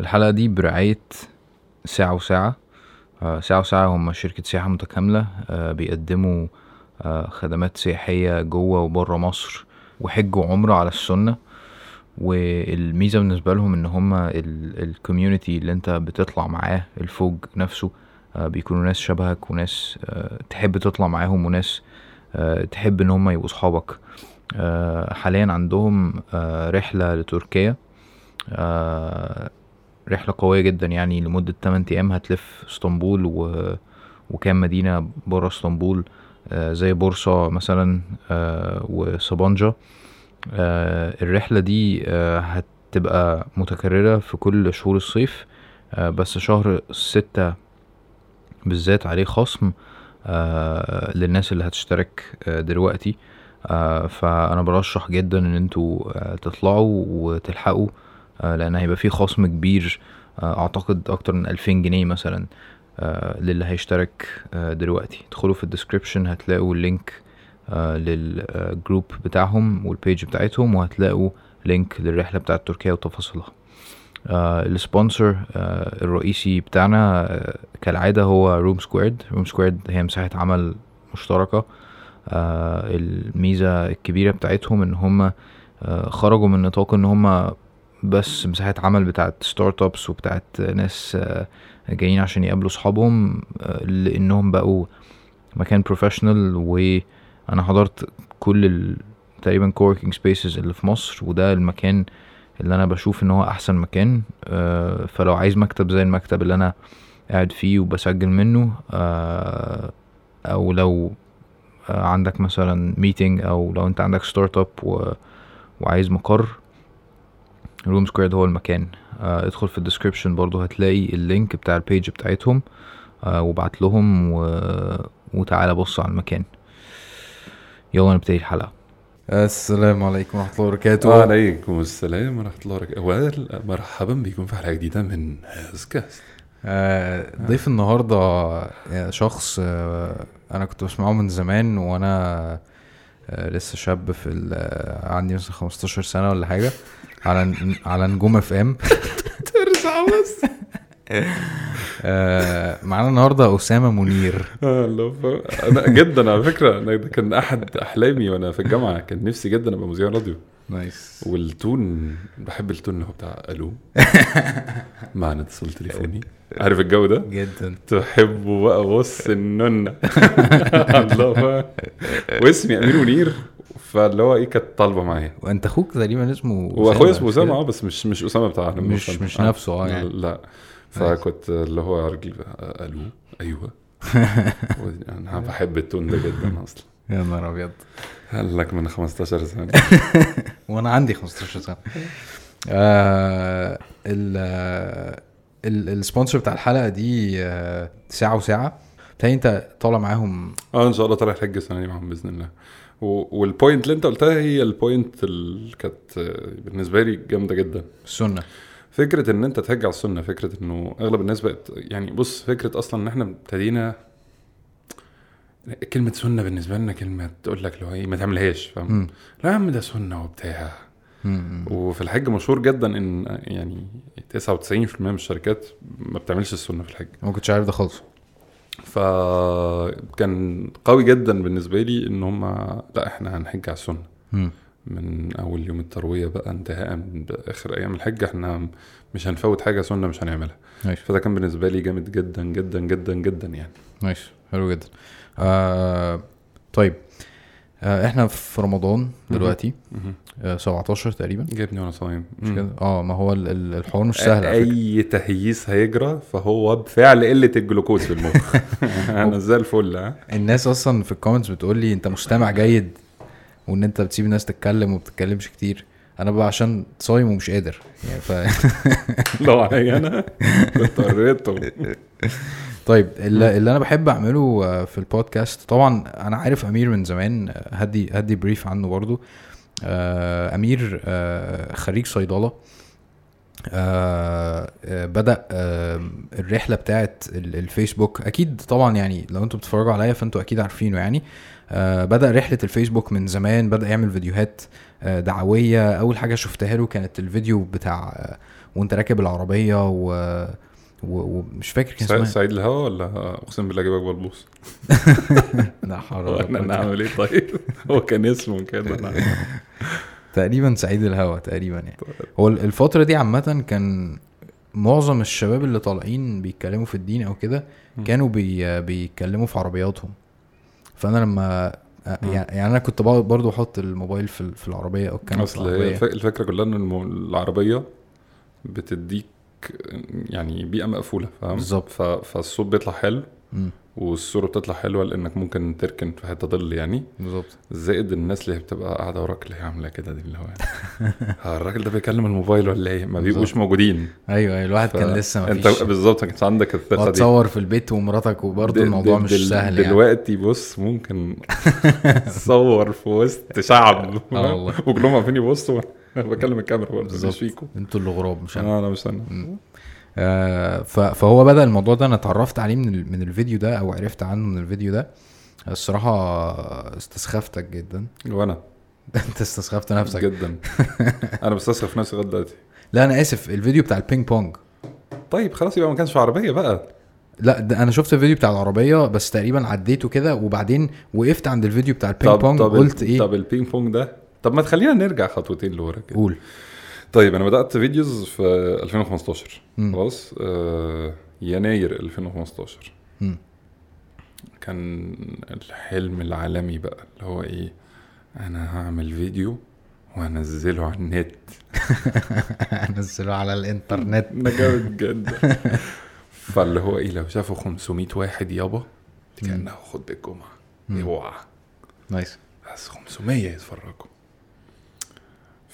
الحلقة دي برعاية ساعة وساعة. آه، ساعة وساعة هم شركة سياحة متكاملة. آه، بيقدموا آه، خدمات سياحية جوه وبره مصر وحج وعمرة على السنة. والميزة بالنسبة لهم إن هما الكوميونتي اللي أنت بتطلع معاه الفوج نفسه بيكونوا ناس شبهك وناس تحب تطلع معاهم وناس تحب إن هما يبقوا صحابك. حاليا عندهم رحلة لتركيا. رحلة قوية جدا يعني لمدة 8 أيام هتلف اسطنبول و... وكام مدينة برا اسطنبول آه، زي بورصة مثلا آه، وسبانجا آه، الرحلة دي هتبقى متكررة في كل شهور الصيف. بس شهر ستة بالذات عليه خصم للناس اللي هتشترك دلوقتي. فأنا برشح جدا إن أنتوا تطلعوا وتلحقوا. آه، لأن هيبقى فيه خصم كبير آه، أعتقد أكتر من ألفين جنيه مثلا آه، للي هيشترك دلوقتي. ادخلوا في description هتلاقوا ال link لل group بتاعهم وال page بتاعتهم وهتلاقوا link للرحلة بتاعت تركيا وتفاصيلها. آه، الرئيسي بتاعنا كالعادة هو Room Squared Room Squared هي مساحة عمل مشتركة. آه، الميزة الكبيرة بتاعتهم إن هم خرجوا من نطاق إن هم بس مساحة عمل بتاعت startups وبتاعت ناس آه، جايين عشان يقابلوا صحابهم آه، لأنهم بقوا مكان professional وأنا حضرت كل ال... تقريبا coworking spaces اللي في مصر وده المكان اللي أنا بشوف إن هو أحسن مكان آه، فلو عايز مكتب زي المكتب اللي أنا قاعد فيه وبسجل منه أو لو عندك مثلا meeting أو لو أنت عندك startup. وعايز مقر Room Squared هو المكان. آه، ادخل في ال description برضو هتلاقي ال link بتاع ال page بتاعتهم. آه، وابعت لهم و... وتعالى بص على المكان. يلا نبتدي الحلقة. السلام عليكم ورحمة الله وبركاته. وعليكم السلام ورحمة الله وبركاته. مرحبا بكم في حلقة جديدة من هازكاست آه، ضيف النهاردة آه، شخص آه، أنا كنت بسمعه من زمان وأنا آه، لسه شاب في ال- آه، عندي مثلا 15 سنة ولا حاجة. على على نجوم اف ام ترجع بس. آه، معانا النهاردة أسامة منير. الله ف- أنا جدا على فكرة أنا ده كان أحد أحلامي وأنا في الجامعة كان نفسي جدا أبقى مذيع راديو. nice. وال tone بحب ال tone اللي هو بتاع ألو. معنا اتصال تليفوني. عارف الجو ده؟ جدا. تحبه بقى بص النونة. الله واسمي أمير منير. فاللي هو إيه كانت طالبة معايا. وأنت أخوك تقريبا اسمه واخويا اسمه أسامة؟ آه بس مش مش أسامة بتاع مش- أسامة. مش نفسه، آه يعني. لا. فكنت اللي هو راجل بقى، ألو أيوه. أنا بحب التون ده جدا أصلا. يا نهار أبيض. قال لك من 15 سنة. وأنا عندي 15 سنة. آه ال آه، ال- sponsor بتاع الحلقة دي آه ساعة وساعة. بتهيألي أنت طالع معاهم؟ آه إن شاء الله طالع الحج السنة دي معاهم بإذن الله. وال point اللي انت قلتها هي ال point اللي كانت بالنسبة لي جامدة جدا. السنة فكرة إن أنت تحج على السنة فكرة إنه أغلب الناس بقت يعني بص فكرة أصلا إن إحنا ابتدينا كلمة سنة بالنسبة لنا كلمة تقول لك لو إيه ما تعملهاش فاهم؟ لا يا عم ده سنة وبتاع. وفي الحج مشهور جدا إن يعني 99% من الشركات ما بتعملش السنة في الحج. ما كنتش عارف ده خالص. فكان قوي جدا بالنسبة لي إن هم لا إحنا هنحج على السنة. مم. من أول يوم التروية بقى انتهاء بآخر أيام الحج إحنا مش هنفوت حاجة سنة مش هنعملها. nice فده كان بالنسبة لي جامد جدا جدا جدا جدا يعني. nice حلو جدا. آه طيب. إحنا في رمضان دلوقتي. آه 17 تقريبا. جايبني وأنا صايم. مش كده؟ آه ما هو ال- ال- الحوار مش سهل. أي تهييس هيجرى فهو بفعل قلة الجلوكوز في المخ. أنا زي الفل ها؟ الناس أصلا في ال comments بتقول لي أنت مستمع جيد وإن أنت بتسيب الناس تتكلم وما بتتكلمش كتير. أنا بقى عشان صايم ومش قادر. يعني ف... لو عليا أنا كنت قريته طيب اللي, اللي أنا بحب أعمله آه، في البودكاست طبعا أنا عارف أمير من زمان آه، هدي هدي بريف عنه برضو آه، أمير خريج صيدلة. آه، بدأ آه، الرحلة بتاعت ال- الفيسبوك. أكيد طبعا يعني لو أنتوا بتتفرجوا عليا فأنتوا أكيد عارفينه يعني. آه، بدأ رحلة الفيسبوك من زمان بدأ يعمل فيديوهات آه، دعوية. أول حاجة شفتها له كانت الفيديو بتاع آه، وأنت راكب العربية و و- ومش فاكر كان اسمها سعيد الهوا ولا أقسم بالله جايبك بلبوس لا ولا أنا نعمل إيه طيب؟ هو كان اسمه كده. تقريبا. سعيد الهوا تقريبا يعني. هو الفترة دي عامة كان معظم الشباب اللي طالعين بيتكلموا في الدين أو كده. كانوا بي بيتكلموا في عربياتهم. فأنا لما. يعني أنا كنت برضو أحط الموبايل في ال- في العربية أو الكاميرا في أصل الف- الفكرة كلها إن العربية بتديك يعني بيئة مقفولة فاهم؟ بالظبط. فالصوت بيطلع حلو والصورة بتطلع حلوة لأنك ممكن تركن في حتة ظل يعني. بالظبط. زائد الناس اللي بتبقى قاعدة وراك اللي هي عاملة كده دي اللي هو ها الراجل ده بيكلم الموبايل ولا إيه؟ ما بيبقوش. موجودين. أيوه أيوة، الواحد ف- كان لسه ما أنت فيش. بالظبط ما كانش عندك الثقة دي. تصور في البيت ومراتك وبرضه دل- الموضوع دل- مش دل- سهل يعني. دلوقتي بص ممكن تصور في وسط شعب. آه والله. وكلهم واقفين يبصوا. أنا بكلم الكاميرا برضه. مش فيكم. أنتوا اللي غراب مش أنا. أنا أنا مش أنا. آه فهو بدأ الموضوع ده أنا اتعرفت عليه من من الفيديو ده أو عرفت عنه من الفيديو ده. الصراحة استسخفتك جدا. وأنا؟ انت استسخفت نفسك. جدا. أنا بستسخف نفسي لغاية دلوقتي. لا أنا آسف. الفيديو بتاع ال ping pong. طيب خلاص يبقى ما كانش في عربية بقى. لا ده أنا شفت الفيديو بتاع العربية بس تقريبا عديته كده وبعدين وقفت عند الفيديو بتاع ال ping pong قلت إيه؟ طب ال ping pong ده طب ما تخلينا نرجع خطوتين لورا كده. قول. طيب أنا بدأت videos في 2015 مم. خلاص؟ آه يناير 2015 مم. كان الحلم العالمي بقى اللي هو إيه؟ أنا هعمل فيديو وهنزله على النت. انزله على الإنترنت. ده جامد جدا. فاللي هو إيه؟ لو شافوا 500 واحد يابا دي مم. كانها خطبه الجمعة. مم. اوعى nice. بس 500 يتفرجوا.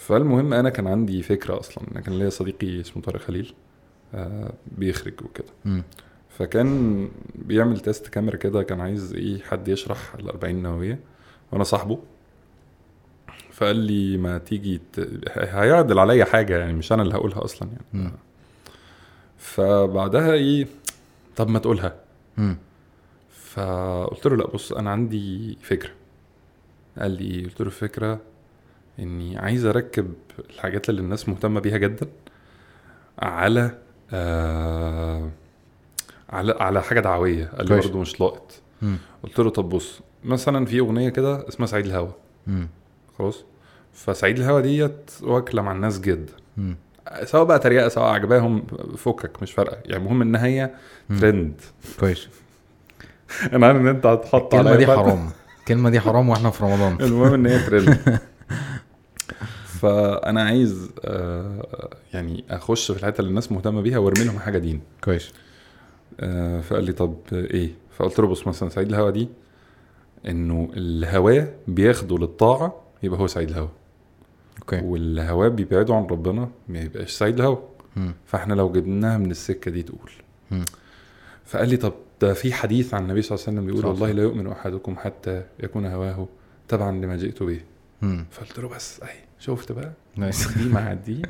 فالمهم أنا كان عندي فكرة أصلا أنا كان ليا صديقي اسمه طارق خليل آه بيخرج وكده. فكان بيعمل test camera كده كان عايز إيه حد يشرح ال 40 نووية وأنا صاحبه فقال لي ما تيجي ت... هيعدل عليا حاجة يعني مش أنا اللي هقولها أصلا يعني مم. فبعدها إيه طب ما تقولها مم. فقلت له لا بص أنا عندي فكرة قال لي إيه؟ قلت له فكرة إني عايز أركب الحاجات اللي الناس مهتمة بيها جدا على آه على على حاجة دعوية قال لي. برضه مش لاقط. قلت له طب بص مثلا في أغنية كده اسمها سعيد الهوا مم. خلاص فسعيد الهوا ديت واكلة مع الناس جدا. سواء بقى تريقة سواء عجباهم فكك مش فارقة يعني المهم إن هي. ترند كويس أنا عارف إن أنت هتحط الكلمة دي. حرام الكلمة دي حرام وإحنا في رمضان المهم إن هي ترند فأنا عايز آه، يعني أخش في الحتة اللي الناس مهتمة بيها وأرمي لهم حاجة دين. كويس. آه، فقال لي طب إيه؟ فقلت له بص مثلا سعيد الهوى ده إنه الهواه بياخده للطاعة يبقى هو سعيد الهوى. okay. والهواه بيبعده عن ربنا ما يبقاش سعيد الهوى. فإحنا لو جبناها من السكة دي تقول. مم. فقال لي طب ده في حديث عن النبي صلى الله عليه وسلم بيقول والله لا يؤمن أحدكم حتى يكون هواه تبعا لما جئت به. فقلت له بس اهي شفت بقى؟ nice. دي مع دي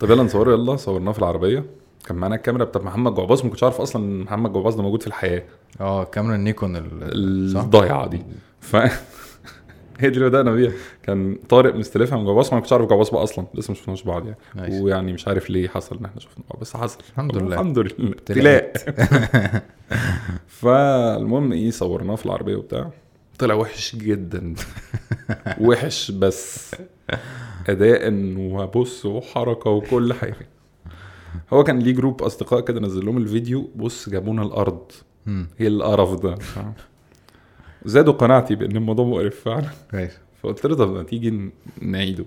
طب يلا نصور يلا صورناه في العربية. كان معانا الكاميرا بتاعت محمد جعباص ما كنتش عارف أصلا إن محمد جعباص ده موجود في الحياة. آه كاميرا النيكون؟ الضايعة دي. ف هي دي اللي بدأنا بيها. كان طارق مستلفها من جعباص ما كنتش عارف جعباص بقى أصلا. لسه ما شفناش بعض يعني. نايس. ويعني مش عارف ليه حصل إن إحنا شفنا بعض بس حصل. الحمد لله. الحمد لله. ابتلاء فالمهم إيه صورناه في العربية وبتاع. طلع وحش جدا. وحش بس. اداء وبص وحركة وكل حاجة. هو كان ليه جروب أصدقاء كده نزل لهم الفيديو. بص جابونا الأرض. إيه القرف ده؟ زادوا قناعتي بأن الموضوع مقرف فعلا. فقلت له طب ما تيجي نعيده.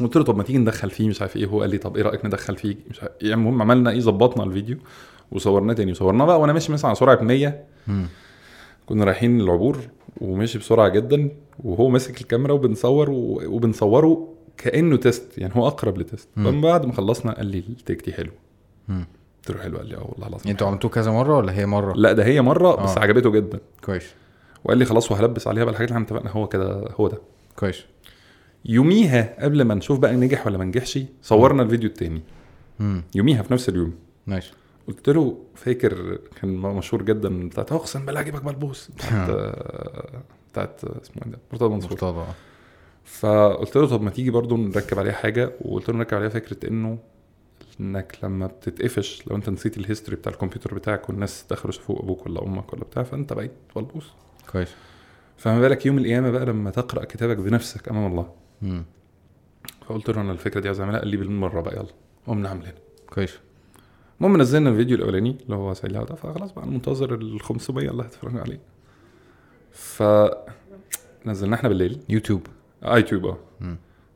قلت له طب ما تيجي ندخل فيه مش عارف إيه. هو قال لي طب إيه رأيك ندخل فيه؟ مش عارف. يعني المهم عملنا إيه ظبطنا الفيديو وصورناه تاني. وصورناه بقى وأنا ماشي مثلا على سرعة 100 مم. كنا رايحين العبور وماشي بسرعة جدا وهو ماسك الكاميرا وبنصور وبنصوره كأنه test يعني هو أقرب ل test. فمن بعد ما خلصنا قال لي ال take دي حلو. قلت له حلو قال لي آه والله العظيم أنتوا. عملتوه كذا مرة ولا هي مرة؟ لا ده هي مرة بس آه. عجبته جدا. كويس. وقال لي خلاص وهلبس عليها بقى الحاجات اللي إحنا اتفقنا هو كده هو ده. كويس. يوميها قبل ما نشوف بقى نجح ولا ما نجحش صورنا الفيديو التاني. يوميها في نفس اليوم. nice قلت له فاكر كان مشهور جدا بتاعت أقسم بالله عجبك بلبوس بتاعت بتاعت اسمه إيه ده مرتضى منصور. مرتضى فقلت له طب ما تيجي برضو نركب عليها حاجة؟ وقلت له نركب عليها فكرة إنه إنك لما بتتقفش لو أنت نسيت ال history بتاع الكمبيوتر بتاعك والناس دخلوا شافوه أبوك ولا أمك ولا بتاع فأنت بقيت بلبوس كويس. فما بالك يوم القيامة بقى لما تقرأ كتابك بنفسك أمام الله. امم فقلت له أنا الفكرة دي عايز أعملها. قال لي بالمرة بقى يلا. قمنا عاملينها. كويس. المهم نزلنا الفيديو الأولاني اللي هو سعيد الهدى فخلاص بقى منتظر ال 500 اللي هتتفرجوا عليه. ف نزلنا إحنا بالليل. يوتيوب. يوتيوب آه.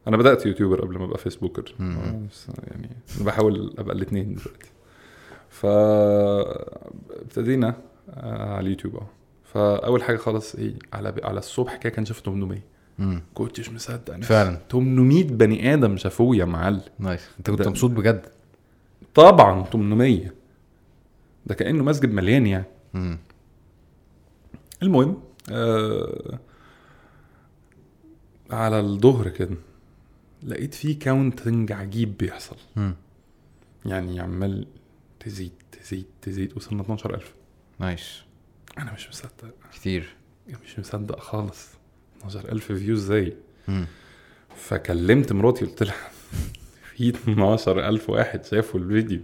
أنا بدأت YouTuber قبل ما أبقى Facebooker. آه، بس يعني بحاول أبقى الاثنين دلوقتي. ف ابتدينا آه، على اليوتيوب آه. فاول حاجة خالص إيه على على الصبح كده كان شاف 800 امم كنتش مصدق نفسي. فعلا. 800 بني آدم شافوه يا معلم. nice. أنت كنت ده- مبسوط بجد. طبعا 800 ده كأنه مسجد مليان يعني. امم المهم آه على الظهر كده لقيت فيه counting عجيب بيحصل. يعني عمال تزيد تزيد تزيد وصلنا 12000 nice. أنا مش مصدق. كتير. مش مصدق خالص. 12000 فيو إزاي فكلمت مراتي قلت لها في 12000 واحد شافوا الفيديو.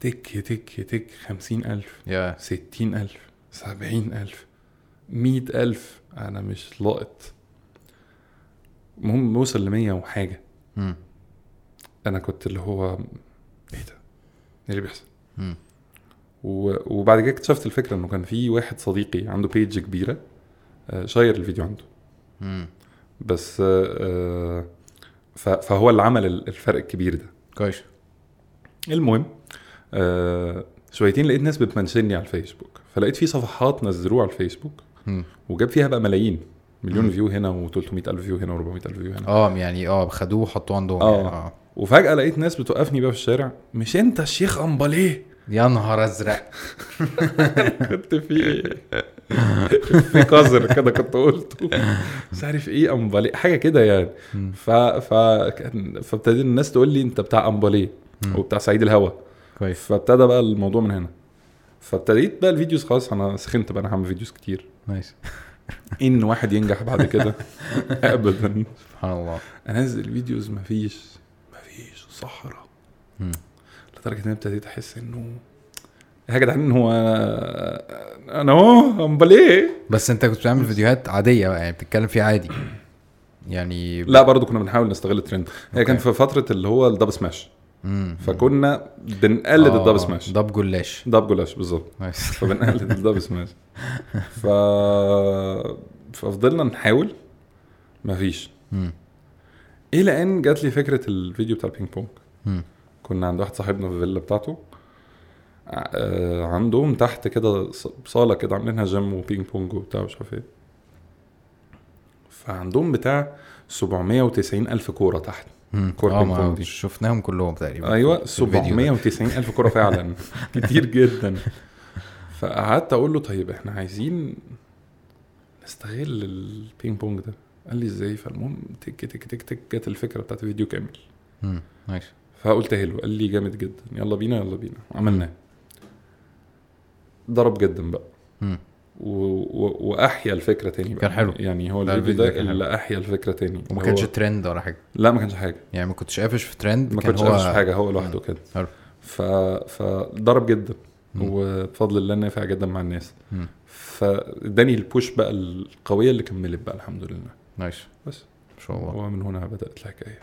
تك تك تك 50000 يا. 60000 70000 100000 أنا مش لاقط المهم وصل ل 100 وحاجة. امم أنا كنت اللي هو إيه ده؟ إيه اللي بيحصل؟ و- وبعد كده اكتشفت الفكرة إنه كان في واحد صديقي عنده page كبيرة آه، share الفيديو عنده. امم بس آه، آه، فهو اللي عمل ال- الفرق الكبير ده. كويس. المهم آه، شويتين لقيت ناس بت mention ني على الفيسبوك فلقيت في صفحات نزلوها على الفيسبوك امم وجاب فيها بقى ملايين. مليون مم. view هنا و300 ألف view هنا و400 ألف view هنا. آه يعني آه خدوه وحطوه عندهم آه. يعني. آه. وفجأة لقيت ناس بتوقفني بقى في الشارع مش أنت الشيخ أمباليه؟ يا نهار أزرق. كنت في في قذر كده كنت قلته. مش عارف إيه امباليه حاجة كده يعني. ف ف فابتدى الناس تقول لي أنت بتاع امباليه. وبتاع سعيد الهدى. كويس. فابتدى بقى الموضوع من هنا. فابتديت بقى ال videos خلاص أنا سخنت بقى أنا هعمل videos كتير. nice. إن واحد ينجح بعد كده. ابدا. سبحان الله. أنزل فيديوز مفيش مفيش صحراء. لدرجة إن أنا ابتديت أحس إنه يا جدعان هو أنا أنا أهو أمال إيه؟ بس أنت كنت بتعمل فيديوهات عادية بقى يعني بتتكلم فيها عادي. يعني لا برضو كنا بنحاول نستغل الترند. هي كان. في فترة اللي هو الدب سماش. فكنا بنقلد آه، الدب سماش. دب جلاش. دب جلاش بالظبط. فبنقلد الدب سماش. ف ففضلنا نحاول مفيش. مم. إلى إن جات لي فكرة الفيديو بتاع ال ping pong. كنا عند واحد صاحبنا في الفيلا بتاعته. آه، عندهم تحت كده صالة كده عاملينها gym و ping pong وبتاع مش عارف إيه. فعندهم بتاع 790 ألف كورة تحت. مم. كورة آه ping pong. دي. شفناهم كلهم تقريبا أيوه في الفيديو ده. 790 ألف كورة فعلا. كتير جدا. فقعدت أقول له طيب إحنا عايزين نستغل ال ping pong ده. قال لي إزاي؟ فالمهم تك تك تك تك جت الفكرة بتاعت الفيديو كامل. مم. nice فقلت حلو. قال لي جامد جدا. يلا بينا يلا بينا. عملناه. ضرب جدا بقى. و... و... وأحيا الفكرة تاني بقى. كان حلو. يعني هو الفيديو ده اللي أحيا الفكرة تاني. وما كانش هو... ترند ولا حاجة. لا ما كانش حاجة. يعني ما كنتش قافش في ترند ما كنتش هو قافش حاجة هو لوحده كده. حلو. ف... فضرب جدا. مم. وبفضل الله نافع جدا مع الناس. فاداني ال push بقى القوية اللي كملت بقى الحمد لله. nice. بس. ما شاء الله. ومن هنا بدأت الحكاية.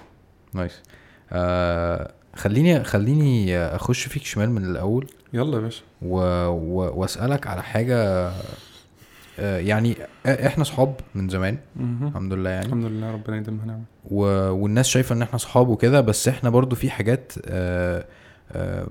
nice. آه خليني خليني أخش فيك شمال من الأول يلا يا باشا. و... و... وأسألك على حاجة آه يعني إحنا صحاب من زمان. الحمد لله يعني. الحمد لله ربنا يديمها نعمة. و... والناس شايفة إن إحنا صحاب وكده بس إحنا برضو في حاجات آه آه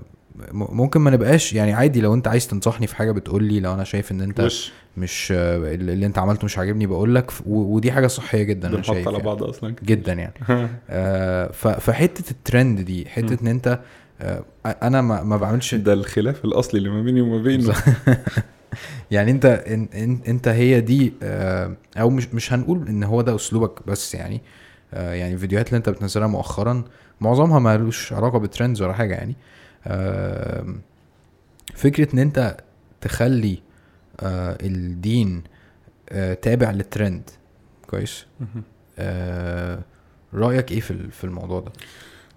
ممكن ما نبقاش يعني عادي لو انت عايز تنصحني في حاجة بتقول لي لو أنا شايف ان انت وش؟ مش آه، اللي انت عملته مش عاجبني بقول لك ودي حاجة صحية جدا أنا شايف على يعني. بعض أصلا. جدا يعني. آه فحتة الترند دي حتة. ان انت آه أنا ما, ما بعملش ده الخلاف الأصلي اللي ما بيني وما بينه. يعني انت إن إن انت هي دي آه أو مش مش هنقول إن هو ده أسلوبك بس يعني آه يعني الفيديوهات اللي انت بتنزلها مؤخرا معظمها مالوش علاقة بترندز ولا حاجة يعني. آه فكرة إن أنت تخلي آه الدين آه تابع للترند. كويس؟ آه رأيك إيه في ال- في الموضوع ده؟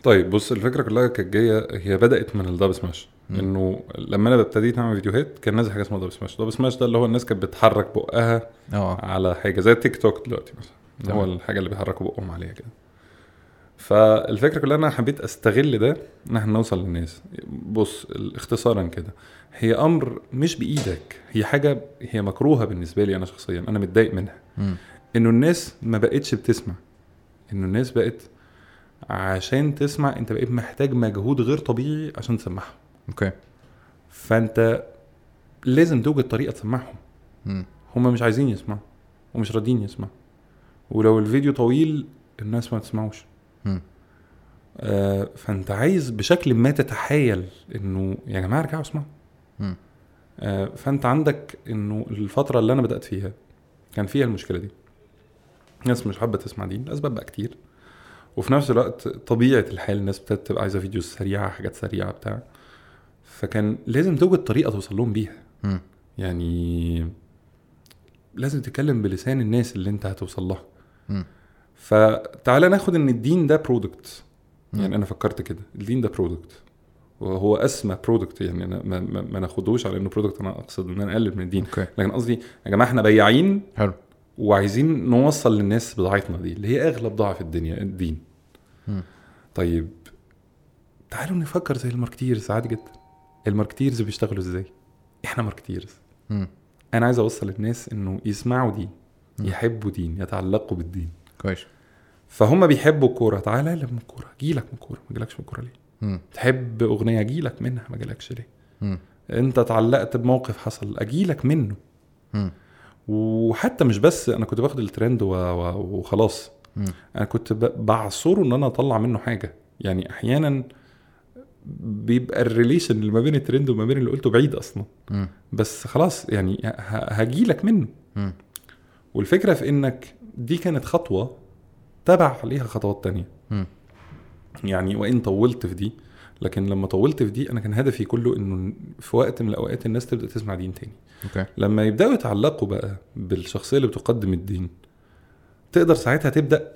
طيب بص الفكرة كلها كانت جاية هي بدأت من الدب سماش. إنه لما أنا ابتديت أعمل فيديوهات كان نازل حاجة اسمها دب سماش دب سماش ده اللي هو الناس كانت بتحرك بقها آه. على حاجة زي التيك توك دلوقتي مثلا. هو تمام. الحاجة اللي بيحركوا بقهم عليها كده. فالفكرة كلها إن أنا حبيت أستغل ده إن إحنا نوصل للناس. بص اختصارا كده هي أمر مش بإيدك هي حاجة هي مكروهة بالنسبة لي أنا شخصيا أنا متضايق منها. إنه الناس ما بقتش بتسمع. إنه الناس بقت عشان تسمع أنت بقيت محتاج مجهود غير طبيعي عشان تسمعهم. أوكي. فأنت لازم توجد طريقة تسمعهم. هم مش عايزين يسمعوا ومش راضيين يسمعوا. ولو الفيديو طويل الناس ما تسمعوش. آه فأنت عايز بشكل ما تتحايل إنه يا جماعة ارجعوا اسمعوا. آه فأنت عندك إنه الفترة اللي أنا بدأت فيها كان فيها المشكلة دي. الناس مش حابة تسمع دين الاسباب بقى كتير. وفي نفس الوقت طبيعة الحال الناس ابتدت تبقى عايزة فيديوز سريعة حاجات سريعة بتاع. فكان لازم توجد طريقة توصل لهم بيها. مم. يعني لازم تتكلم بلسان الناس اللي أنت هتوصل لها. فتعالى ناخد إن الدين ده product. يعني أنا فكرت كده. الدين ده product وهو أسمى product يعني أنا ما, ما, ما ناخدوش على إنه product أنا أقصد إن أنا اقلل من الدين. okay. لكن قصدي يا جماعة إحنا بياعين حلو. وعايزين نوصل للناس بضاعتنا دي اللي هي اغلى بضاعه في الدنيا الدين. مم. طيب تعالوا نفكر زي ال marketers. عادي جدا. ال marketers بيشتغلوا إزاي؟ إحنا marketers. مم. أنا عايز أوصل للناس إنه يسمعوا دين مم. يحبوا دين يتعلقوا بالدين. كويس. فهم بيحبوا الكورة. أجي لك من الكورة. جيلك من الكورة. ما جالكش من الكورة ليه؟ مم. تحب أغنية جيلك منها. ما جالكش ليه؟ مم. أنت اتعلقت بموقف حصل. أجيلك منه. مم. وحتى مش بس أنا كنت باخد الترند و... و... وخلاص. مم. أنا كنت ب... بعصره إن أنا أطلع منه حاجة. يعني أحيانا بيبقى ال relation اللي ما بين الترند وما بين اللي قلته بعيد أصلا. مم. بس خلاص يعني ه... هجيلك منه. مم. والفكرة في إنك دي كانت خطوة تبع عليها خطوات تانية. يعني وإن طولت في دي لكن لما طولت في دي أنا كان هدفي كله إنه في وقت من الأوقات الناس تبدأ تسمع دين تاني okay لما يبدأوا يتعلقوا بقى بالشخصية اللي بتقدم الدين تقدر ساعتها تبدأ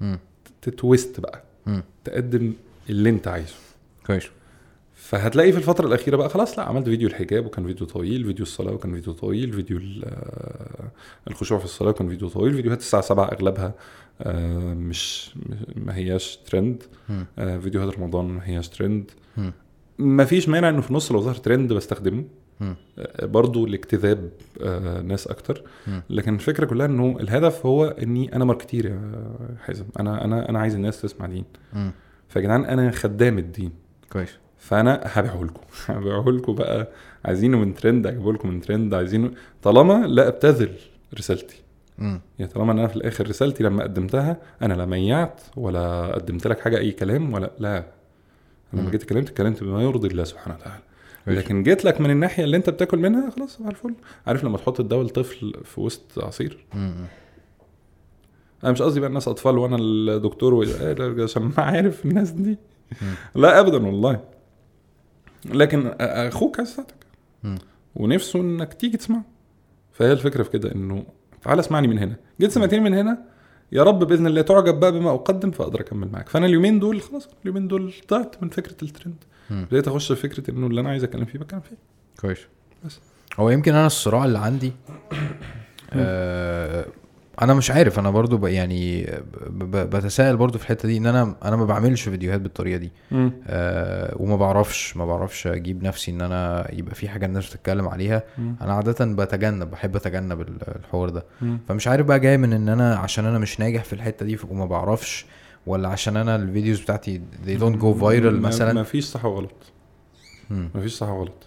مم. ت twist بقى مم. تقدم اللي أنت عايزه كويس فهتلاقي في الفترة الأخيرة بقى خلاص لا عملت فيديو الحجاب وكان فيديو طويل فيديو الصلاة وكان فيديو طويل فيديو آه، الخشوع في الصلاة وكان فيديو طويل فيديوهات الساعة 7 أغلبها آه، مش ما هياش ترند. آه، فيديوهات رمضان ما هياش ترند. ما فيش مانع إنه في النص لو ظهر ترند بستخدمه. برضو لاجتذاب ناس أكتر. لكن الفكرة كلها إنه الهدف هو إني أنا ماركتير يا حازم. أنا أنا أنا عايز الناس تسمع دين. فيا جدعان أنا خدام الدين. كويس. فانا هبيعه لكم. هبيعه لكم بقى. عايزينه من ترند اجيبه لكم من ترند. عايزينه طالما لا ابتذل رسالتي. يعني طالما أنا في الآخر رسالتي لما قدمتها أنا لا ميعت ولا قدمت لك حاجة اي كلام ولا لا. أنا لما. جيت اتكلمت اتكلمت بما يرضي الله سبحانه وتعالى. لكن جيت لك من الناحية اللي انت بتاكل منها خلاص صباح الفل. عارف لما تحط الدواء لطفل في وسط عصير. أنا مش قصدي بقى الناس اطفال وأنا الدكتور عشان ما عارف الناس دي. لا ابدا والله. لكن أخوك عايز يساعدك. مم. ونفسه إنك تيجي تسمع فهي الفكرة في كده إنه تعال اسمعني من هنا. جيت سمعتني من هنا يا رب بإذن الله تعجب بقى بما أقدم فأقدر أكمل معاك. فأنا اليومين دول خلاص اليومين دول طلعت من فكرة الترند. بديت أخش في فكرة إنه اللي أنا عايز أتكلم فيه بتكلم فيه. كويس. بس. هو يمكن أنا الصراع اللي عندي آه أنا مش عارف أنا برضو ب- يعني ب- ب- بتساءل برضو في الحتة دي إن أنا أنا ما بعملش فيديوهات بالطريقة دي. آه وما بعرفش ما بعرفش أجيب نفسي إن أنا يبقى في حاجة الناس بتتكلم عليها. أنا عاده بتجنب بحب أتجنب ال- الحوار ده. فمش عارف بقى جاي من إن أنا عشان أنا مش ناجح في الحتة دي وما بعرفش ولا عشان أنا الفيديوز بتاعتي they don't go viral ما مثلا؟ فيش صح وغلط. ما فيش صح وغلط.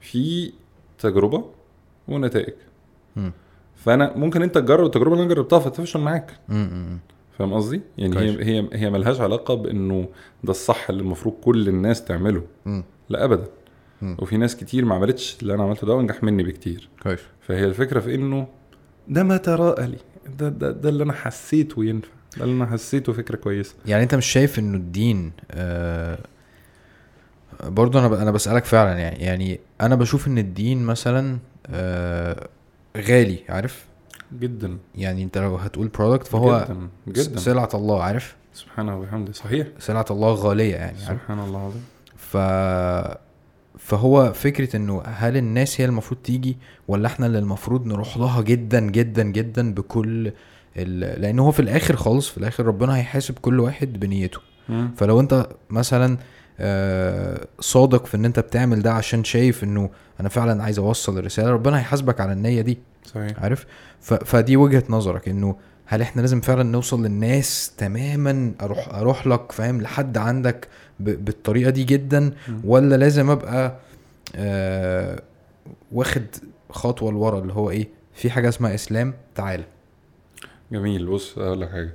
في تجربة ونتائج. مم. فانا ممكن انت تجرب التجربة اللي أنا جربتها فتفشل معاك. فاهم قصدي؟ يعني. هي هي هي ملهاش علاقة بانه ده الصح اللي المفروض كل الناس تعمله مم. لا ابدا مم. وفي ناس كتير ما عملتش اللي أنا عملته ده وانجح مني بكتير كويس فهي الفكرة في إنه ده ما تراءى لي ده ده, ده اللي أنا حسيته ينفع ده اللي أنا حسيته فكرة كويسة يعني أنت مش شايف إنه الدين آه برضو أنا أنا بسألك فعلا يعني يعني أنا بشوف إن الدين مثلا آه غالي عارف؟ جدا. يعني انت لو هتقول برودكت فهو جدا جدا. سلعه الله عارف؟ سبحانه وبحمده. صحيح. سلعه الله غالية يعني عارف؟ سبحان الله العظيم. ف فهو فكرة إنه هل الناس هي المفروض تيجي ولا إحنا اللي المفروض نروح لها جدا جدا جدا بكل ال... لأن هو في الآخر خالص في الآخر ربنا هيحاسب كل واحد بنيته. مم. فلو أنت مثلا صادق في إن أنت بتعمل ده عشان شايف إنه أنا فعلا عايز أوصل الرسالة. ربنا هيحاسبك على النية دي صحيح. عارف. فدي وجهة نظرك إنه هل إحنا لازم فعلا نوصل للناس تماما أروح أروح لك فاهم؟ لحد عندك. بالطريقة دي جدا. ولا لازم أبقى آه واخد خطوة لورا اللي هو إيه؟ في حاجة اسمها إسلام تعالى جميل. بص أقول لك حاجة.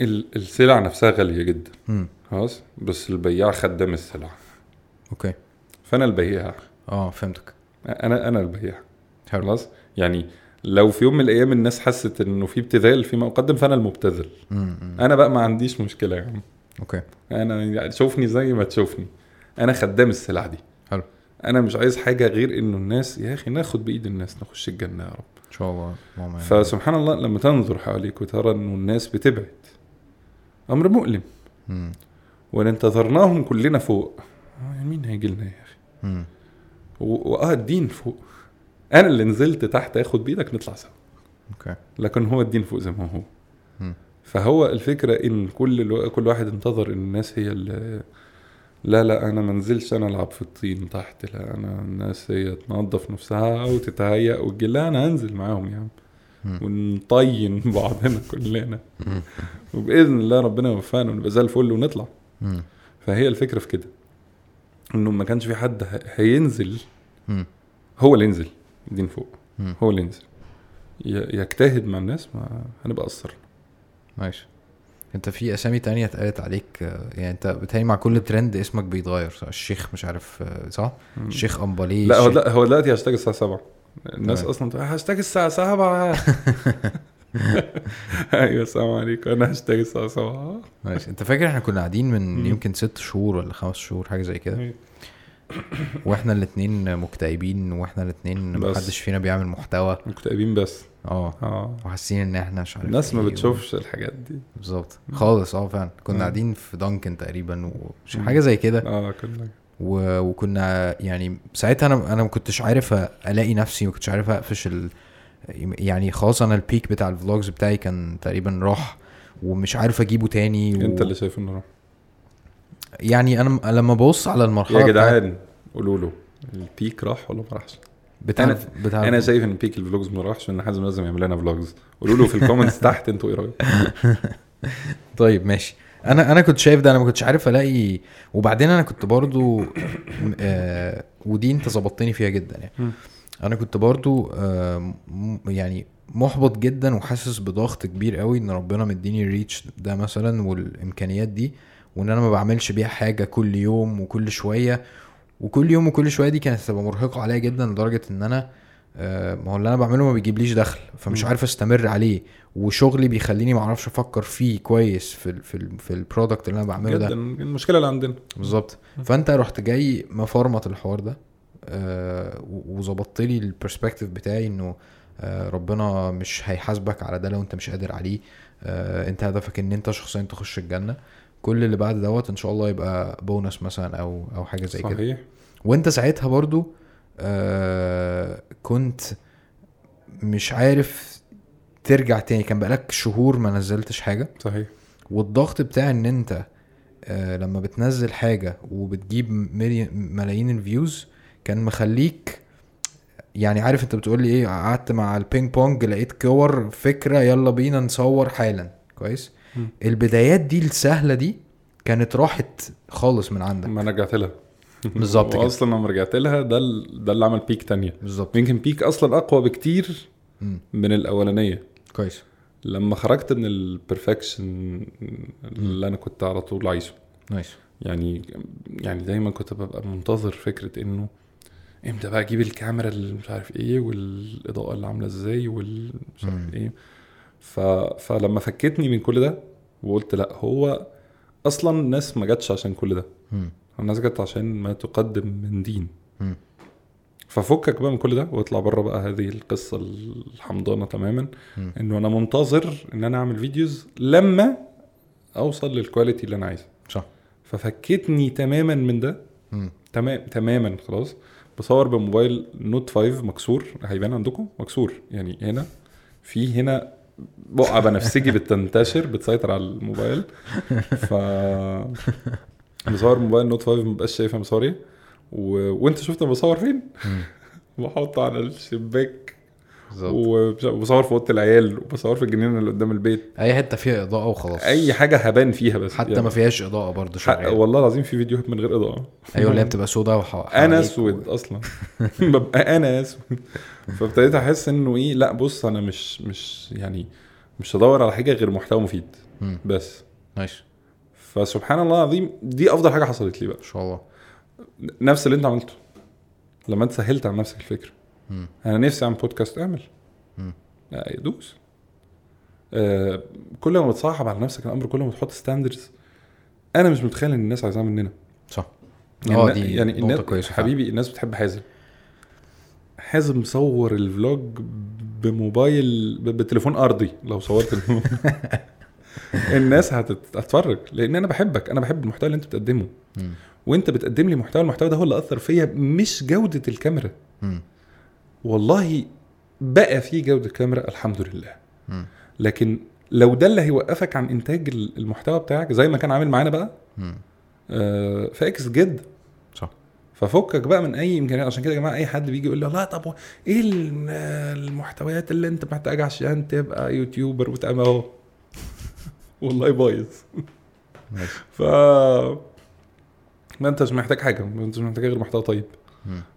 ال- السلع نفسها غالية جدا. امم خلاص؟ بس البياع خدام السلع أوكي. فأنا البياع. آه فهمتك. أنا أنا البياع. حلو. خلاص؟ يعني لو في يوم من الأيام الناس حست إنه في ابتذال فيما اقدم فأنا المبتذل. أنا بقى ما عنديش مشكلة يا عم. أوكي. أنا يعني شوفني زي ما تشوفني. أنا خدام السلع دي. حلو. أنا مش عايز حاجة غير إنه الناس يا أخي ناخد بإيد الناس نخش الجنة يا رب. إن شاء الله. فسبحان الله لما تنظر حواليك وترى إنه الناس بتبعد. أمر مؤلم. مم. وان انتظرناهم كلنا فوق. آه، يعني مين هيجي لنا يا أخي؟ مم. و- وآه الدين فوق. أنا اللي نزلت تحت اخد بايدك نطلع سوا. أوكي. لكن هو الدين فوق زي ما هو. فهو الفكرة إن كل ألو... كل واحد انتظر إن الناس هي اللي لا لا أنا ما انزلش أنا ألعب في الطين تحت لا أنا الناس هي تنظف نفسها وتتهيأ وتجي. لا أنا هنزل معاهم يا عم. ونطين بعضنا كلنا. وبإذن الله ربنا يوفقنا ونبقى زي الفل ونطلع. فهي الفكرة في كده إنه ما كانش في حد هينزل. هو اللي ينزل الدين فوق. هو اللي ينزل يجتهد مع الناس ما هنبقى قصرنا ماشي أنت في أسامي تانية اتقالت عليك يعني أنت بتهيألي مع كل ترند اسمك بيتغير؟ الشيخ مش عارف صح؟ الشيخ أمبالي لا هو لا هو دلوقتي هاشتاج الساعة 7 الناس. أصلا هاشتاج الساعة 7 أيوه السلام عليكم. أنا الساعة 7 ماشي. أنت فاكر إحنا كنا قاعدين من. يمكن ست شهور ولا خمس شهور حاجة زي كده. وإحنا الاتنين مكتئبين وإحنا الاتنين بس. محدش فينا بيعمل محتوى. مكتئبين بس. آه. آه. وحاسين إن إحنا مش عارف الناس ما و- بتشوفش الحاجات دي. بالظبط. خالص آه فعلا. كنا. قاعدين في دانكن تقريبا ومش. حاجة زي كده. آه كلنا و... وكنا يعني ساعتها أنا أنا ما كنتش عارف ألاقي نفسي ما كنتش عارف أقفش ال... يعني خلاص أنا البيك بتاع الفلوجز بتاعي كان تقريبا راح ومش عارف أجيبه تاني و... أنت اللي شايف إنه راح. يعني أنا لما ببص على المرحلة يا جدعان قولوا له ال peak راح ولا ما راحش؟ بتاع أنا- بتاع أنا شايف إن peak ال vlogs ما راحش وإن حازم لازم يعمل لنا vlogs قولوا له في ال comments تحت أنتوا إيه رأيكم؟ طيب ماشي. أنا أنا كنت شايف ده أنا ما كنتش عارف ألاقي وبعدين أنا كنت برضو آه ودي أنت ظبطتني فيها جدا يعني. أنا كنت برضو آه يعني محبط جدا وحاسس بضغط كبير قوي إن ربنا مديني ال reach ده مثلا والإمكانيات دي وإن أنا ما بعملش بيها حاجة كل يوم وكل شوية. وكل يوم وكل شوية دي كانت هتبقى مرهقة عليا جدا لدرجة إن أنا آه، ما هو اللي أنا بعمله ما بيجيبليش دخل فمش. عارف أستمر عليه. وشغلي بيخليني ما أعرفش أفكر فيه كويس في ال في ال في ال product اللي أنا بعمله جدا ده المشكلة اللي عندنا. بالظبط. فأنت رحت جاي مفرمت الحوار ده؟ وظبطت لي ال perspective بتاعي إنه آه، ربنا مش هيحاسبك على ده لو أنت مش قادر عليه. آه، أنت هدفك إن أنت شخصيا تخش الجنة. كل اللي بعد دوت إن شاء الله يبقى بونس مثلا أو أو حاجة زي كده. صحيح. وأنت ساعتها برضو آه كنت مش عارف ترجع تاني. كان بقالك شهور ما نزلتش حاجة. صحيح. والضغط بتاع إن أنت آه لما بتنزل حاجة وبتجيب ملايين ال views كان مخليك يعني عارف انت بتقول لي إيه قعدت مع البينج بونج لقيت كور فكرة يلا بينا نصور حالا. كويس؟ مم. البدايات دي السهلة دي كانت راحت خالص من عندك. ما أنا رجعت لها. بالظبط كده. واصلا لما رجعت لها ده ده اللي عمل peak تانية. بالظبط. يمكن peak أصلا أقوى بكتير مم. من الأولانية. كويس. لما خرجت من ال perfection اللي أنا كنت على طول عايزه. nice. يعني يعني دايما كنت ببقى منتظر فكرة إنه إمتى بقى أجيب الكاميرا اللي مش عارف إيه والاضاءة اللي عاملة إزاي والمش مم. عارف إيه ف... فلما فكتني من كل ده وقلت لا هو أصلا الناس ما جاتش عشان كل ده مم. الناس جت عشان ما تقدم من دين مم. ففكك بقى من كل ده واطلع بره بقى هذه القصة الحمضانة تماما مم. انه أنا منتظر ان أنا اعمل videos لما اوصل لل quality اللي أنا عايزها صح ففكتني تماما من ده. تمام تماما خلاص بصور بموبايل Note 5 مكسور. هيبان عندكم؟ مكسور. يعني هنا في هنا بقعة بنفسجي بتنتشر بتسيطر على الموبايل. ف بصور موبايل نوت 5 مبقاش شايفها مصوري و... وانت شفت أنا بصور فين؟ مم. بحط على الشباك. بالظبط. وبصور في اوضه العيال وبصور في الجنينة اللي قدام البيت. أي حتة فيها إضاءة وخلاص. أي حاجة هبان فيها بس حتى يعني. ما فيهاش إضاءة برضه شغاله والله العظيم في فيديوهات من غير إضاءة. أيوه اللي هي بتبقى سودا وح... أنا أسود أصلا. ببقى أنا أسود. فابتديت أحس إنه إيه لأ بص أنا مش مش يعني مش هدور على حاجة غير محتوى مفيد. بس. ماشي. فسبحان الله العظيم دي أفضل حاجة حصلت لي بقى. إن شاء الله. نفس اللي أنت عملته. لما أنت سهلت على نفسك الفكرة أنا نفسي أعمل بودكاست أعمل. دوس آه كل ما بتصاحب على نفسك الأمر كل ما بتحط ستاندردز أنا مش متخيل إن الناس عايزاها مننا. صح. يعني, آه دي يعني الناس كويسة فعلا. حبيبي الناس بتحب حازم. حازم صور الفلوج بموبايل بتليفون أرضي لو صورت الناس هتت- هتتفرج لأن أنا بحبك أنا بحب المحتوى اللي أنت بتقدمه. مم. وأنت بتقدم لي محتوى المحتوى ده هو اللي أثر فيا مش جودة الكاميرا. مم. والله بقى في جودة كاميرا الحمد لله. لكن لو ده اللي هيوقفك عن إنتاج المحتوى بتاعك زي ما كان عامل معانا بقى. آه، فاكس جدا صح. ففكك بقى من أي إمكانيات. عشان كده يا جماعة أي حد بيجي يقول لي لا طب هو إيه الم- المحتويات اللي أنت محتاجها عشان تبقى YouTuber وتعمل أهو؟ والله بايظ. ف ما أنتش محتاج حاجة ما أنتش محتاج غير محتوى طيب.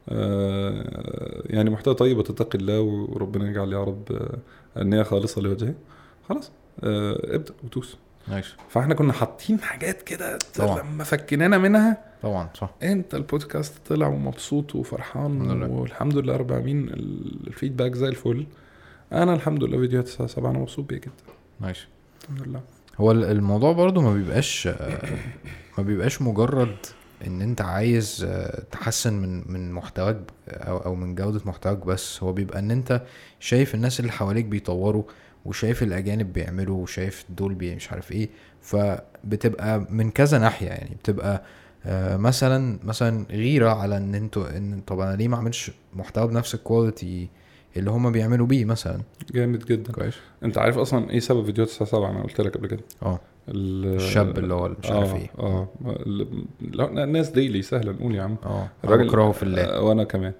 آه يعني محتوى طيب وتتقي الله وربنا يجعل يا رب النية خالصة لوجهه. خلاص آه ابدأ ودوس ماشي. فإحنا كنا حاطين حاجات كده. لما فكينانا منها طبعا صح. أنت البودكاست طلع ومبسوط وفرحان. والحمد لله رب العالمين. ال- الفيدباك زي الفل. أنا الحمد لله فيديوهات الساعة 7 أنا مبسوط بيها جدا. ماشي. الحمد لله. هو ال- الموضوع برضو ما بيبقاش آه، ما بيبقاش مجرد إن أنت عايز آه، تحسن من من محتواك أو أو من جودة محتواك بس. هو بيبقى إن أنت شايف الناس اللي حواليك بيطوروا وشايف الأجانب بيعملوا وشايف دول بي مش عارف إيه. فبتبقى من كذا ناحية يعني. بتبقى آه، مثلا مثلا غيرة على إن أنتوا إن طب أنا ليه ما أعملش محتوى بنفس ال quality اللي هما بيعملوا بيه مثلا؟ جامد جدا. كويس. أنت عارف أصلا إيه سبب فيديوهات الساعة 7 أنا قلت لك قبل كده. آه. الشاب اللي هو مش عارف آه إيه. آه. الناس ديلي سهلة نقول يا عم. آه. الراجل بكرهه في الله. آه وأنا كمان.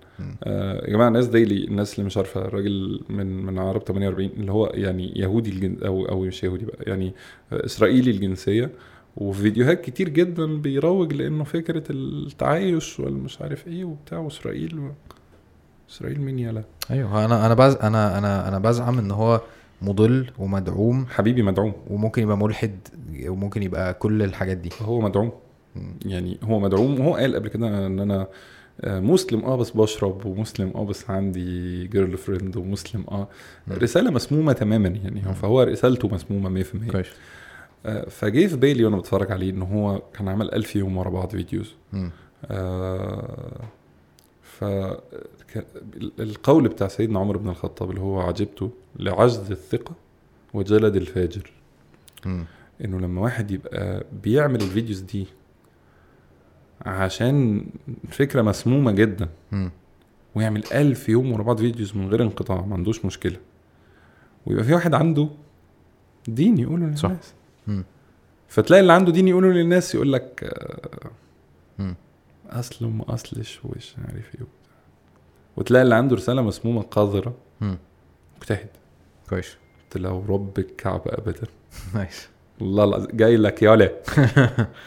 آه يا جماعة الناس ديلي الناس اللي مش عارفة الراجل من من عرب 48 اللي هو يعني يهودي الجن أو أو مش يهودي بقى يعني آه، إسرائيلي الجنسية. وفي فيديوهات كتير جدا بيروج لأنه فكرة التعايش والمش عارف إيه وبتاع وإسرائيل و... إسرائيل مين يالا؟ أيوه أنا أنا بز أنا أنا أنا بزعم إن هو مضل ومدعوم. حبيبي مدعوم. وممكن يبقى ملحد وممكن يبقى كل الحاجات دي. هو مدعوم. يعني هو مدعوم. وهو قال قبل كده إن أنا مسلم. آه بس بشرب ومسلم. آه بس عندي girlfriend ومسلم. آه. رسالة مسمومة تماما يعني. فهو رسالته مسمومة 100% كويس. آه، فجه في بالي وأنا بتفرج عليه إن هو كان عمل ألف يوم ورا بعض videos. آه ف القول بتاع سيدنا عمر بن الخطاب اللي هو عجبت لعجز الثقة وجلد الفاجر مم. إنه لما واحد يبقى بيعمل ال videos دي عشان فكرة مسمومة جدا مم. ويعمل ألف يوم ورا بعض videos من غير انقطاع ما عندوش مشكلة ويبقى في واحد عنده دين يقوله للناس صح. فتلاقي اللي عنده دين يقوله للناس يقول لك. أصل وما اصلش ومش عارف إيه. وتلاقي اللي عنده رسالة مسمومة قذرة. مجتهد. كويس. قلت له ورب الكعبة ابدا. nice. والله العظيم جاي لك ياولا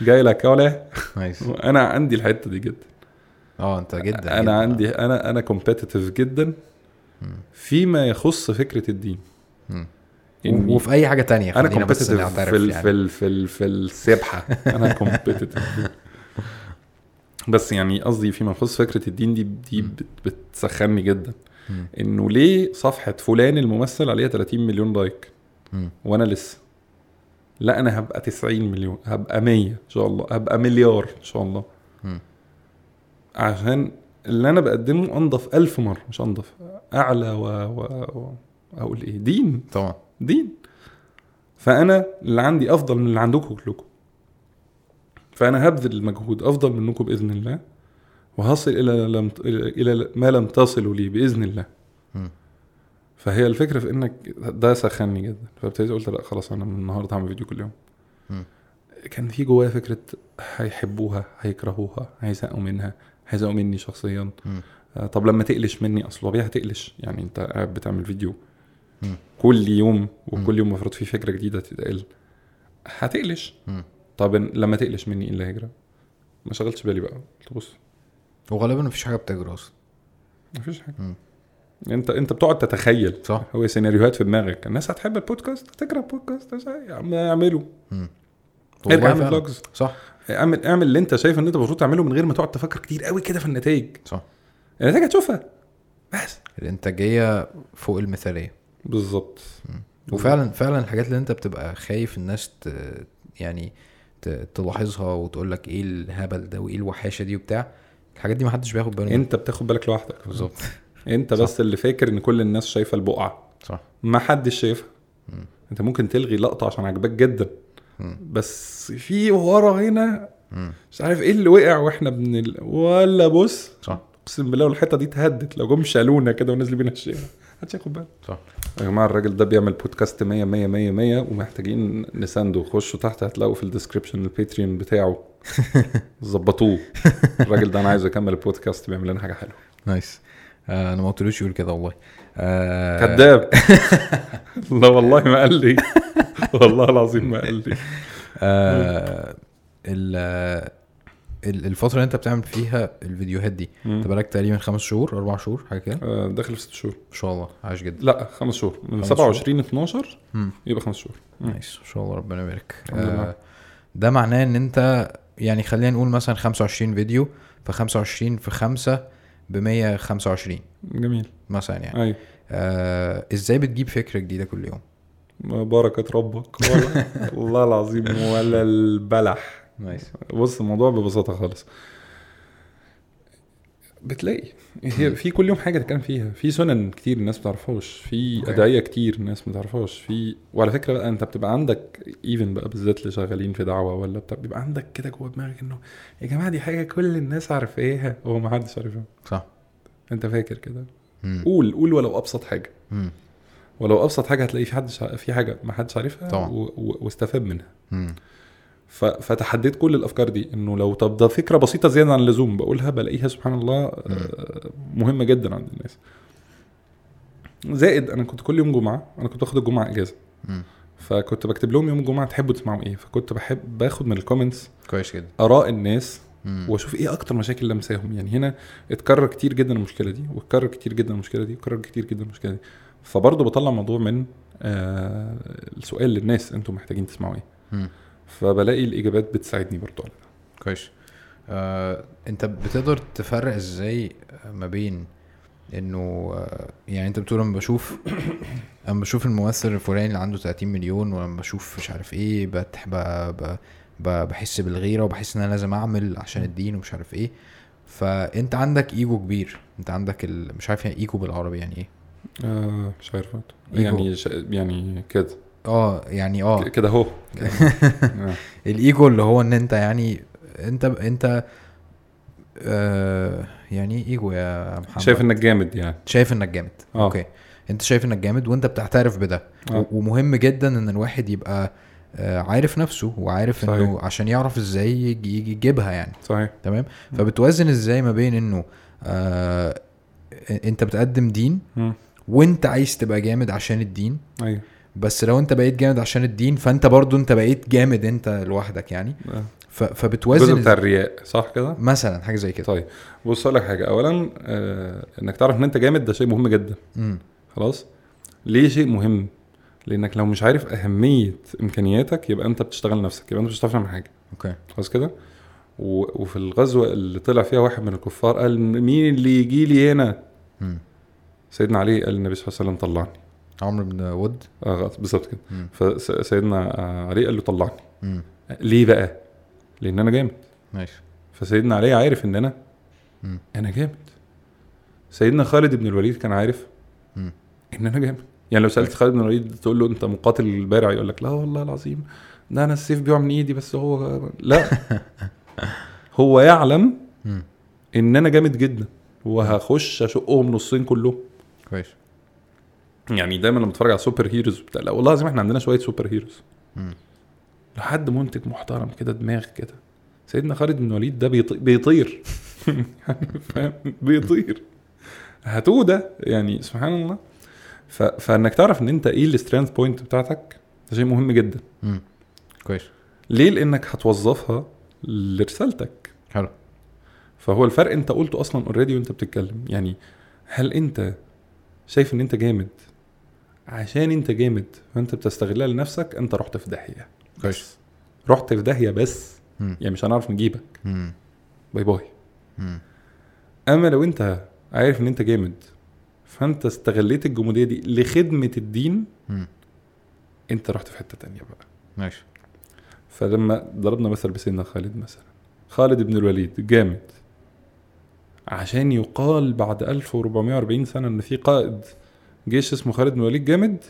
جاي لك ياولا nice. وأنا عندي الحتة دي جدا. آه أنت جدا أنا جداً. عندي أنا أنا competitive جدا. فيما يخص فكرة الدين. وفي أي حاجة تانية أنا نعترف في يعني. في في ال في السبحة. أنا competitive بس يعني قصدي فيما يخص فكرة الدين دي دي بتسخني جدا. إنه ليه صفحة فلان الممثل عليها 30 مليون لايك. وأنا لسه. لا أنا هبقى 90 مليون هبقى 100 إن شاء الله هبقى مليار إن شاء الله. عشان اللي أنا بقدمه أنضف ألف مرة مش أنضف أعلى و, و... و... أقول إيه دين. طبعا. دين. فأنا اللي عندي أفضل من اللي عندكم كلكم. فأنا هبذل المجهود أفضل منكم بإذن الله وهصل إلى لم إلى ما لم تصلوا لي بإذن الله. فهي الفكرة في إنك ده سخني جدا فابتديت قلت لأ خلاص أنا من النهارده هعمل فيديو كل يوم مم. كان في جوايا فكرة هيحبوها هيكرهوها هيزهقوا منها هيزهقوا مني شخصيا مم. آه، طب لما تقلش مني أصل طبيعي هتقلش يعني أنت قاعد بتعمل فيديو مم. كل يوم وكل. يوم المفروض في فكرة جديدة تتقال هتقلش. طب لما تقلش مني إيه اللي هيجرى؟ ما شغلتش بالي بقى. قلت بص. وغالبا مفيش حاجة بتجري أصلا. مفيش حاجة. مم. انت أنت بتقعد تتخيل. صح. هو سيناريوهات في دماغك. الناس هتحب البودكاست؟ هتكره البودكاست؟ يا عم اعمله. ارجع أعمل. فلوجز صح. اعمل اعمل اللي انت شايف إن انت المفروض تعمله من غير ما تقعد تفكر كتير قوي كده في النتائج. صح. النتائج هتشوفها. بس. الإنتاجية فوق المثالية. بالظبط. وفعلا فعلا الحاجات اللي انت بتبقى خايف الناس ت... يعني. تلاحظها وتقول لك إيه الهبل ده وإيه الوحاشة دي وبتاع. الحاجات دي محدش بياخد باله أنت بتاخد بالك لوحدك. بالظبط. أنت بس اللي فاكر إن كل الناس شايفة البقعة. صح. ما حدش شايفها. أنت ممكن تلغي لقطة عشان عجبك جدا. مم. بس في ورا هنا مم. مش عارف إيه اللي وقع وإحنا بن. ولا بص. صح. أقسم بالله والحتة دي اتهدت. لو جم شالونا كده ونزلوا بينا الشارع محدش ياخد باله صح. يا جماعة الراجل ده بيعمل بودكاست 100 100 100 100 ومحتاجين نسانده. خشوا تحت هتلاقوا في ال description ال Patreon بتاعه. ظبطوه. الراجل ده أنا عايزه يكمل البودكاست بيعمل لنا حاجة حلوة. nice آه أنا ما قلتلوش يقول كده والله. آه كذاب. لا والله ما قال لي. والله العظيم ما قال لي. آه ال ال- الفترة اللي انت بتعمل فيها الفيديوهات دي انت بقالك تقريبا خمس شهور أربع شهور حاجة كده؟ آه، داخل في ست شهور. ما شاء الله عاش جدا. لا خمس شهور. من خمس 27 12 مم. يبقى خمس شهور. nice ما شاء الله ربنا يبارك. آه ده معناه ان انت يعني خلينا نقول مثلا 25 فيديو ف 25 في 5 ب 125 جميل. مثلا يعني. أيوه. آه إزاي بتجيب فكرة جديدة كل يوم؟ بركة ربك. والله العظيم ولا البلح. nice بص الموضوع ببساطة خالص بتلاقي هي في كل يوم حاجة تتكلم فيها في سنن كتير الناس ما تعرفهاش في. أدعية كتير الناس ما تعرفهاش في وعلى فكرة بقى أنت بتبقى عندك ايفن بقى بالذات اللي شغالين في دعوة ولا بتاع بيبقى عندك كده جوه دماغك إنه يا جماعة دي حاجة كل الناس عارفاها هو ما حدش عارفها صح أنت فاكر كده. قول قول ولو أبسط حاجة مم. ولو أبسط حاجة هتلاقي في حد. في حاجة ما حدش عارفها طبعا. واستفاد منها مم. فتحديت كل الأفكار دي إنه لو طب ده فكرة بسيطة زيادة عن اللزوم بقولها بلاقيها سبحان الله آه، مهمة جدا عند الناس. زائد أنا كنت كل يوم جمعة أنا كنت باخد الجمعة إجازة. فكنت بكتب لهم يوم الجمعة تحبوا تسمعوا إيه فكنت بحب باخد من الكومنتس كويس جدا. آراء الناس. وأشوف إيه أكتر مشاكل لمساهم. يعني هنا اتكرر كتير جدا المشكلة دي واتكرر كتير جدا المشكلة دي واتكرر كتير جدا المشكلة دي. فبرضه بطلع موضوع من آه السؤال للناس أنتم محتاجين تسمعوا إيه. فبلاقي الإجابات بتساعدني برضه على ده. كويس. آه، أنت بتقدر تفرق إزاي ما بين إنه آه، يعني أنت بتقول لما بشوف أما بشوف الممثل الفلاني اللي عنده 30 مليون ولما بشوف مش عارف إيه بتح ب... ب... ب... بحس بالغيرة وبحس إن أنا لازم أعمل عشان الدين ومش عارف إيه. فأنت عندك إيجو كبير. أنت عندك ال... مش عارف يعني إيجو بالعربي يعني إيه؟ آه مش عارف. يعني ش... يعني كده. آه يعني آه. كده اهو. الإيجو اللي هو إن أنت يعني أنت أنت آه يعني إيجو يا محمد. شايف إنك جامد يعني. شايف إنك جامد. آه. أوكي. أنت شايف إنك جامد وأنت بتعترف بده. آه. ومهم جدا إن الواحد يبقى آه، عارف نفسه وعارف صحيح. انه عشان يعرف إزاي يجي يجي يجيبها يعني. صحيح. تمام؟ فبتوازن إزاي ما بين إنه آه أنت بتقدم دين مم. وأنت عايز تبقى جامد عشان الدين. أيوه. بس لو انت بقيت جامد عشان الدين فانت برضو انت بقيت جامد انت لوحدك يعني. آه. الجزء فبتوازن بتاع. الرياء صح كده؟ مثلا حاجة زي كده. طيب بص أقول لك حاجة. اولا آه إنك تعرف إن أنت جامد ده شيء مهم جدا. امم خلاص؟ ليه شيء مهم؟ لأنك لو مش عارف أهمية إمكانياتك يبقى أنت بتشتغل نفسك يبقى أنت مش هتعرف تعمل حاجة. أوكي. خلاص كده؟ و- وفي الغزوة اللي طلع فيها واحد من الكفار قال مين اللي يجي لي هنا؟ امم سيدنا علي قال النبي صلى الله عليه وسلم طلعني. عمرو بن ود آه بالظبط كده مم. فسيدنا علي قال له طلعني مم. ليه بقى؟ لأن أنا جامد ماشي فسيدنا علي عارف إن أنا مم. أنا جامد سيدنا خالد بن الوليد كان عارف مم. إن أنا جامد يعني لو سألت خالد بن الوليد تقول له أنت مقاتل البارع يقول لك لا والله العظيم ده أنا السيف بيقع من إيدي بس هو لا هو يعلم مم. إن أنا جامد جدا وهخش أشقهم نصين كلهم كويس يعني دايما لما بتفرج على super heroes بتاع لا والله العظيم إحنا عندنا شوية super heroes. لحد منتج محترم كده دماغ كده. سيدنا خالد بن الوليد ده بيطي- بيطير. يعني فاهم؟ بيطير. هاتوه ده يعني سبحان الله. ف... فإنك تعرف إن أنت إيه ال strength point بتاعتك ده شيء مهم جدا. مم. كويس. ليه؟ لأنك هتوظفها لرسالتك. حلو. فهو الفرق أنت قلته أصلا already وأنت بتتكلم. يعني هل أنت شايف إن أنت جامد؟ عشان انت جامد فانت بتستغلها لنفسك انت رحت في داهية. كويس. رحت في داهية بس. مم. يعني مش هنعرف نجيبك. مم. bye bye. مم. أما لو انت عارف إن انت جامد فأنت استغليت الجمودية دي لخدمة الدين مم. انت رحت في حتة تانية بقى. ماشي. فلما ضربنا مثل بسيدنا خالد مثلا. خالد بن الوليد جامد. عشان يقال بعد 1440 سنة إن في قائد. جيش اسمه خالد بن الوليد جامد؟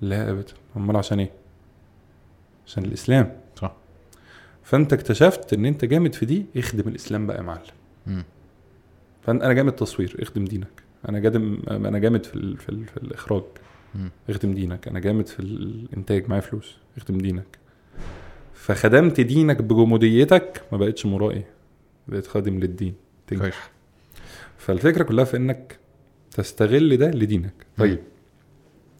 لا ابدا أمال عشان إيه؟ عشان الإسلام. صح. فأنت اكتشفت إن أنت جامد في دي اخدم الإسلام بقى يا معلم. فأنا جامد تصوير اخدم دينك. أنا جامد أنا جامد في ال... في, ال... في الإخراج. مم. اخدم دينك. أنا جامد في الإنتاج. معايا فلوس. اخدم دينك. فخدمت دينك بجموديتك ما بقتش مرائي بقيت خادم للدين. تنجح. فالفكرة كلها في إنك تستغل ده لدينك. طيب.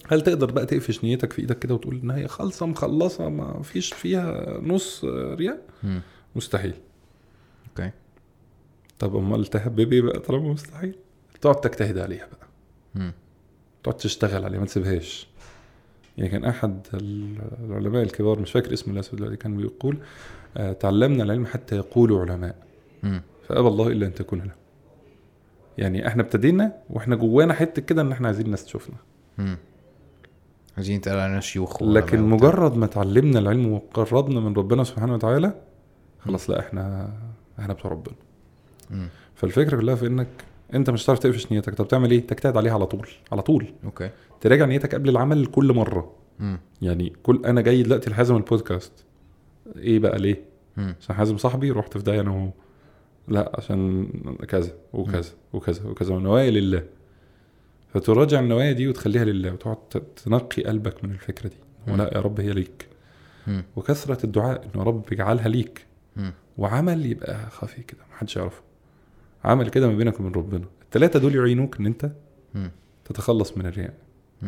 هل تقدر بقى تقفش نيتك في إيدك كده وتقول ان هي خالصة مخلصة ما فيش فيها نص رياء؟ مم. مستحيل. أوكي. طب أمال تهبب إيه بقى طالما مستحيل؟ تقعد تجتهد عليها بقى. مم. تقعد تشتغل عليها ما تسيبهاش. يعني كان أحد العلماء الكبار مش فاكر اسم الاسود دلوقتي كان بيقول آه، تعلمنا العلم حتى يقول علماء. مم. فأبى الله إلا أن تكون له. يعني إحنا ابتدينا وإحنا جوانا حتة كده ان إحنا عايزين الناس تشوفنا. عايزين يتقال علينا شيوخ لكن. مجرد ما اتعلمنا العلم وقربنا من ربنا سبحانه وتعالى خلاص لا إحنا إحنا بتوع ربنا مم. فالفكرة كلها في انك انت مش هتعرف تقفش نيتك طب تعمل إيه تجتهد عليها على طول على طول أوكي تراجع نيتك قبل العمل كل مرة مم. يعني كل أنا جاي دلوقتي لحازم البودكاست إيه بقى ليه. عشان حازم صاحبي رحت في داهية أنا وهو لا عشان كذا وكذا وكذا وكذا ونوايا لله. فتراجع النوايا دي وتخليها لله وتقعد تنقي قلبك من الفكرة دي. ولا يا رب هي ليك. وكثرة الدعاء إنه يا رب اجعلها ليك. وعمل يبقى خفي كده محدش يعرفه. عمل كده ما بينك وبين ربنا. الثلاثه دول يعينوك إن أنت. تتخلص من الرياء.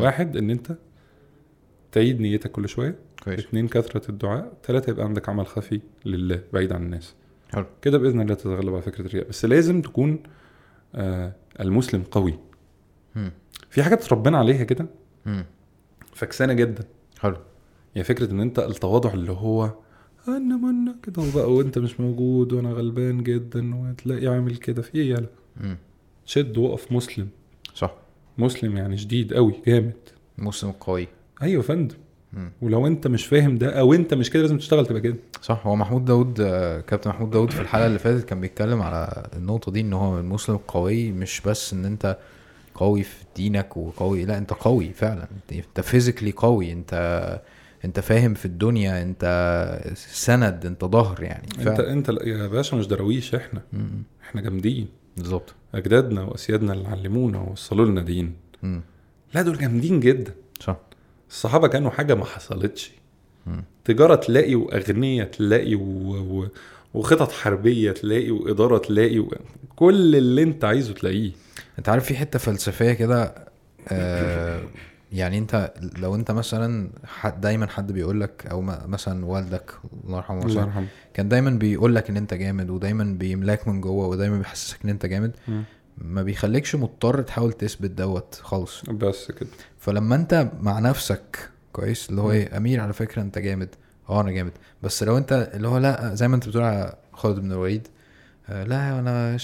واحد إن أنت تعيد نيتك كل شوية. كويس. اثنين كثرة الدعاء. ثلاثة يبقى عندك عمل خفي لله بعيد عن الناس. حلو. كده بإذن الله تتغلب على فكرة الرياء. بس لازم تكون آه المسلم قوي. مم. في حاجات اتربينا عليها كده؟ مم. فكسانة جدا. حلو. يعني فكرة إن أنت التواضع اللي هو أنا منا كده وبقى وانت مش موجود وأنا غلبان جدا وتلاقي عامل كده في إيه يالا. شد وقف مسلم. صح. مسلم يعني شديد قوي جامد. مسلم قوي. أيوه يا فندم. ولو انت مش فاهم ده أو انت مش كده لازم تشتغل تبقى كده. صح هو محمود داود آه، كابتن محمود داود في الحلقة اللي فاتت كان بيتكلم على النقطة دي إن هو المسلم القوي مش بس إن أنت قوي في دينك وقوي لأ أنت قوي فعلا. أنت- أنت فيزيكلي قوي انت أنت فاهم في الدنيا أنت سند أنت ظهر يعني انت فعلا. أنت لا- يا باشا مش دراويش إحنا. مم. إحنا جامدين. بالظبط. أجدادنا وأسيادنا اللي علمونا ووصلوا لنا دين. مم. لا دول جامدين جدا. صح. الصحابة كانوا حاجة ما حصلتش. تجارة تلاقي واغنياء تلاقي و... و... وخطط حربية تلاقي وإدارة تلاقي و... كل اللي أنت عايزه تلاقيه أنت عارف في حتة فلسفية كده آه يعني أنت لو أنت مثلا حد دايما حد بيقول لك أو م- مثلا والدك الله يرحمه الله يرحمه كان دايما بيقول لك إن أنت جامد ودايما بيملاك من جوه ودايما بيحسسك إن أنت جامد. ما بيخليكش مضطر تحاول تثبت دوت خالص. بس كده. فلما انت مع نفسك كويس؟ اللي هو إيه أمير على فكرة انت جامد. آه أنا جامد. بس لو انت اللي هو لا زي ما انت بتقول على خالد بن الوليد آه لا أنا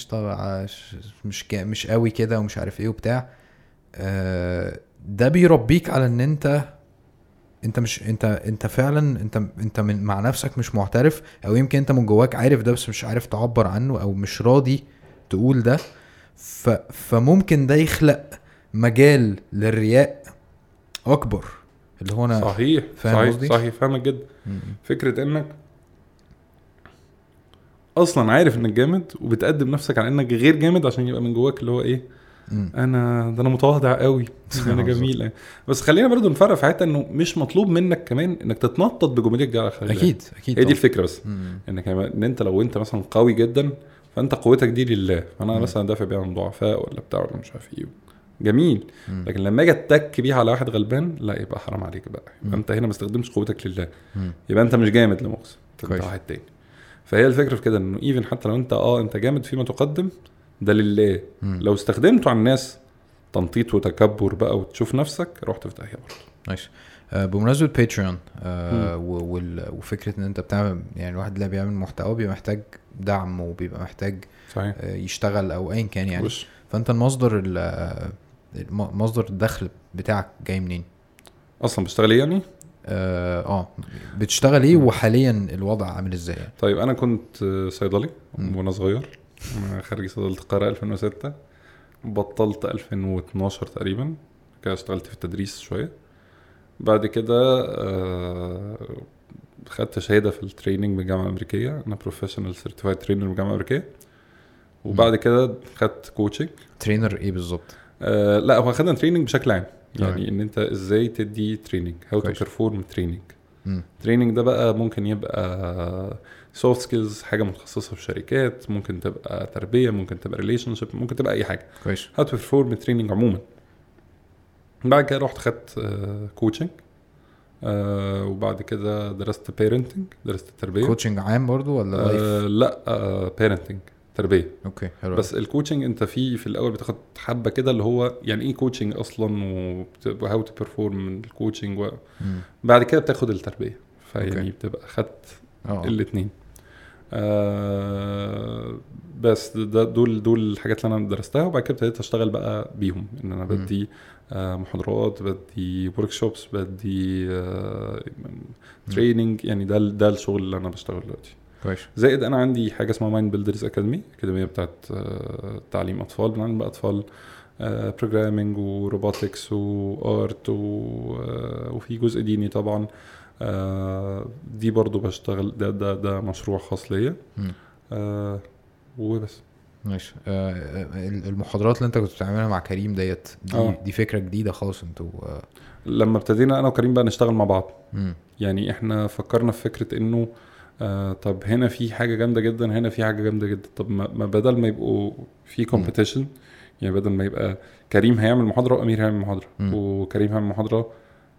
ش- مش مش قوي كده ومش عارف إيه وبتاع. آه ده بيربيك على إن انت انت مش انت انت فعلا انت انت من مع نفسك مش معترف أو يمكن انت من جواك عارف ده بس مش عارف تعبر عنه أو مش راضي تقول ده. ف فممكن ده يخلق مجال للرياء أكبر اللي هو أنا صحيح فاهم صحيح؟ صحيح فاهمك جدا. فكرة إنك أصلا عارف إنك جامد وبتقدم نفسك على إنك غير جامد عشان يبقى من جواك اللي هو إيه مم. أنا ده أنا متواضع قوي أنا. جميل بس خلينا برضو نفرق في حتة إنه مش مطلوب منك كمان إنك تتنطط بجمهوريتك دي على أكيد أكيد هي دي. الفكرة بس مم. إنك إن أنت لو أنت مثلا قوي جدا فأنت قوتك دي لله فأنا مم. مثلا دافع بيها عن ضعفاء ولا بتاع ولا مش عارف إيه جميل مم. لكن لما أجي أتك بيها على واحد غلبان لا يبقى حرام عليك بقى مم. يبقى أنت هنا ما استخدمتش قوتك لله مم. يبقى أنت مش جامد لمؤاخذة أنت. واحد تاني فهي الفكرة في كده إنه even حتى لو أنت آه أنت جامد فيما تقدم ده لله مم. لو استخدمته على الناس تنطيط وتكبر بقى وتشوف نفسك رحت في داهيه برضه nice آه، بمناسبة باتريون آه و- وال- وفكرة إن أنت بتعمل يعني الواحد اللي بيعمل محتوى بيبقى محتاج دعم وبيبقى محتاج صحيح آه، يشتغل أو ايا كان يعني وش فأنت المصدر ال- الم- مصدر الدخل بتاعك جاي منين؟ أصلا بشتغل إيه يعني آه آه، بتشتغل إيه وحاليا الوضع عامل إزاي؟ طيب أنا كنت صيدلي. وأنا صغير أنا خريج صيدلة القاهرة 2006 بطلت 2012 تقريبا كده اشتغلت في التدريس شوية بعد كده آه، خدت شهادة في ال training من الجامعة الامريكيه أنا professional certified trainer من الجامعة الامريكيه وبعد كده خدت coaching trainer إيه بالظبط؟ آه لا هو خدنا training بشكل عام. يعني إن أنت إزاي تدي training how to. perform training. training ده بقى ممكن يبقى soft skills حاجة متخصصة في شركات ممكن تبقى تربية ممكن تبقى relationship ممكن تبقى أي حاجة. كويس. how to perform training عموما. بعد كده رحت خدت coaching وبعد كده درست parenting درست التربيه coaching عام برضو ولا آه life؟ لا parenting تربية okay حلو بس ال coaching انت في في الأول بتاخد حبة كده اللي هو يعني إيه coaching أصلا و how to perform من ال coaching مم. بعد كده بتاخد التربية فيعني. بتبقى خدت آه الاثنين آه بس ده دول دول الحاجات اللي أنا درستها وبعد كده ابتديت أشتغل بقى بيهم إن أنا بدي آه محاضرات بدي workshops بدي آه training يعني ده ده الشغل اللي أنا بشتغله دلوقتي. كويس. زائد أنا عندي حاجة اسمها Mind Builders Academy أكاديمية بتاعت آه، تعليم أطفال. بنعلم بقى أطفال programming و robotics و art وفي جزء ديني طبعا. آه، دي برضو بشتغل ده ده ده مشروع خاص ليا. آه، وبس ماشي آه آه، المحاضرات اللي انت كنت بتعملها مع كريم ديت دي آه. دي فكرة جديدة خالص أنتوا آه لما ابتدينا أنا وكريم بقى نشتغل مع بعض مم. يعني إحنا فكرنا في فكرة انه آه طب هنا في حاجة جامدة جدا هنا في حاجة جامدة جدا طب ما ما بدل ما يبقوا في competition يعني بدل ما يبقى كريم هيعمل محاضرة وأمير هيعمل محاضرة مم. وكريم هيعمل محاضرة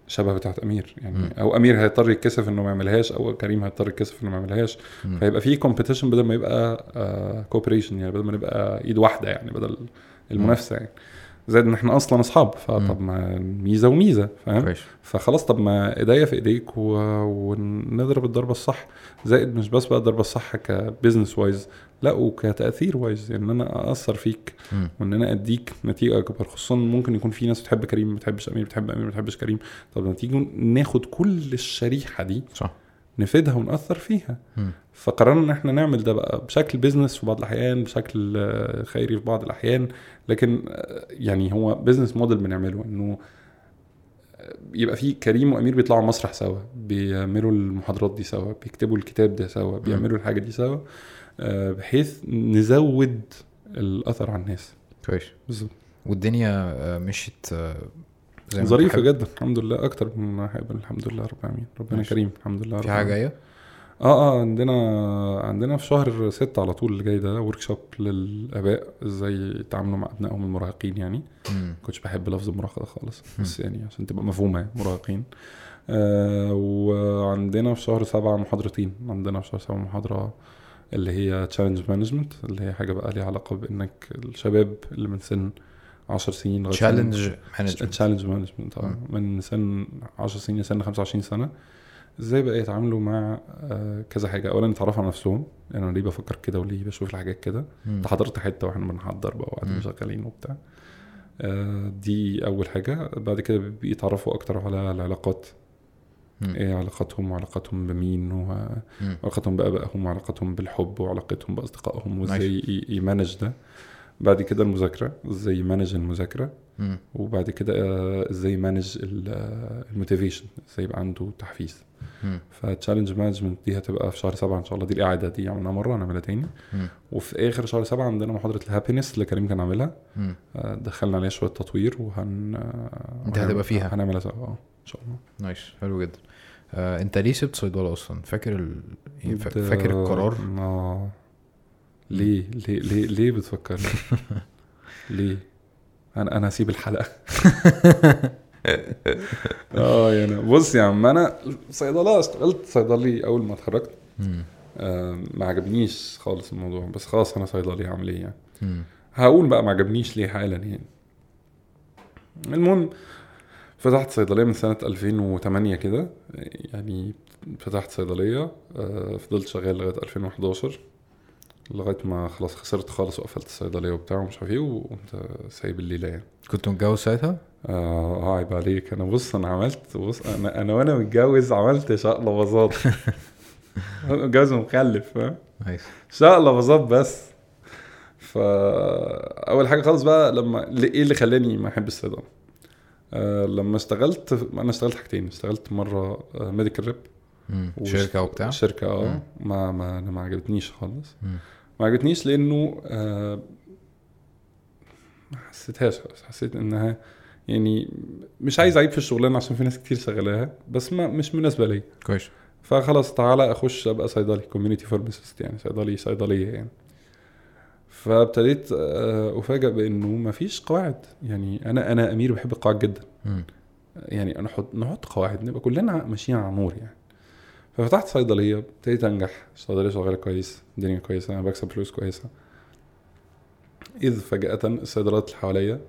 شبه بتاعت أمير يعني مم. أو أمير هيضطر يتكسف إنه ما يعملهاش أو كريم هيضطر يتكسف إنه ما يعملهاش. فيبقى في competition بدل ما يبقى cooperation يعني بدل ما نبقى إيد واحدة يعني بدل المنافسة يعني زائد إن إحنا أصلا أصحاب فطب ما ميزة وميزة فاهم؟ فخلاص طب ما إيديا في إيديك و... ونضرب الضربة الصح. زائد مش بس بقى الضربة الصح ك business wise لا وكتأثير wise إن أنا اثر فيك مم. وإن أنا أديك نتيجة أكبر خصوصا ممكن يكون في ناس بتحب كريم ما بتحبش امير بتحب أمير ما بتحبش كريم. طب ما تيجي ناخد كل الشريحة دي صح. نفيدها ونأثر فيها. فقررنا إن إحنا نعمل ده بقى بشكل business في بعض الأحيان بشكل خيري في بعض الأحيان. لكن يعني هو business model بنعمله إنه يبقى في كريم وأمير بيطلعوا مسرح سوا بيعملوا المحاضرات دي سوا بيكتبوا الكتاب ده سوا بيعملوا الحاجة دي سوا آه، بحيث نزود الأثر على الناس كويس بالظبط والدنيا آه، مشيت آه، ظريفة. جدا الحمد لله أكتر من ما الحمد لله رب العالمين ربنا ماشي. كريم الحمد لله رب في حاجة. جاية آه آه عندنا عندنا في شهر ستة على طول اللي جاي ده workshop للآباء إزاي يتعاملوا مع أبنائهم المراهقين يعني. مم. كنتش بحب لفظ المراهقة ده خالص بس يعني عشان تبقى مفهومة يعني مراهقين. آه وعندنا في شهر سبعة محاضرتين. عندنا في شهر سبعة محاضرة اللي هي challenge management اللي هي حاجة بقى ليها علاقة بإنك الشباب اللي من سن 10 سنين لغاية سن- challenge management challenge management من سن 10 سنين لسن 25 سنة إزاي بقى يتعاملوا مع آه، كذا حاجة اولا يتعرفوا على نفسهم يعني أنا ليه بفكر كده وليه بشوف الحاجات كده. انت حضرت حتة وإحنا بنحضر بقى. وقاعدين شغالين وبتاع آه، دي أول حاجة بعد كده بيتعرفوا أكتر على العلاقات مم. إيه علاقاتهم وعلاقاتهم بمين مم. وعلاقاتهم بأبائهم وعلاقاتهم بالحب وعلاقتهم بأصدقائهم. وإزاي ي manage ده بعد كده المذاكرة إزاي ي manage المذاكرة مم. وبعد كده آه، إزاي ي manage ال motivation إزاي يبقى عنده تحفيز مم. ف challenge management دي هتبقى في شهر سبعة إن شاء الله. دي الإعادة دي عملناها مرة هنعملها تاني. مم. وفي آخر شهر سبعة عندنا محاضرة ال happiness اللي كريم كان عاملها. آه، دخلنا عليها شوية تطوير وهن آه، أنت هتبقى فيها. هنعملها سوا. آه إن شاء الله. nice. حلو جدا. آه، أنت ليه سبت صيدلة أصلا؟ فاكر ال... يعني فاكر القرار؟ آه ليه؟ ليه؟ ليه؟ ليه بتفكر؟ ليه؟ أنا أنا هسيب الحلقة. آه يعني بص يا عم أنا صيدلة اشتغلت صيدلي أول ما اتخرجت. آه ما عجبنيش خالص الموضوع بس خلاص أنا صيدلي هعمل إيه يعني. هقول بقى ما عجبنيش ليه حالا يعني المهم فتحت صيدلية من سنة 2008 كده يعني فتحت صيدلية آه، فضلت شغال لغاية 2011 لغاية ما خلاص خسرت خالص وقفلت الصيدلية وبتاع ومش عارف إيه وقمت سايب الليلة يعني. كنت متجوز ساعتها؟ آه آه، عيب عليك. أنا بص أنا عملت بص أنا أنا وأنا متجوز عملت شقلباظات متجوز ومخلف فاهم؟ نايس. شقلباظات بس. فا أول حاجة خالص بقى لما إيه اللي خلاني ما احب الصيدلة؟ آه لما اشتغلت أنا اشتغلت حاجتين. اشتغلت مرة medical rep. شركة وبتاع؟ شركة آه. ما ما أنا ما عجبتنيش خالص. مم. ما عجبتنيش لأنه آه ما حسيتهاش. حسيت إنها يعني مش عايز أعيب في الشغلانة عشان في ناس كتير شغلاها بس ما مش مناسبة ليا كويس. فخلاص تعالى أخش أبقى صيدلي community pharmacist يعني صيدلي صيدلية يعني. فابتديت آه، افاجئ بإنه مفيش قواعد. يعني أنا أنا أمير بحب القواعد جدا. مم. يعني نحط نحط قواعد نبقى كلنا ماشيين على نور يعني. ففتحت صيدلية ابتديت أنجح الصيدليه شغالة كويس الدنيا كويسة أنا بكسب فلوس كويسة إذ فجأة الصيدليات اللي حواليا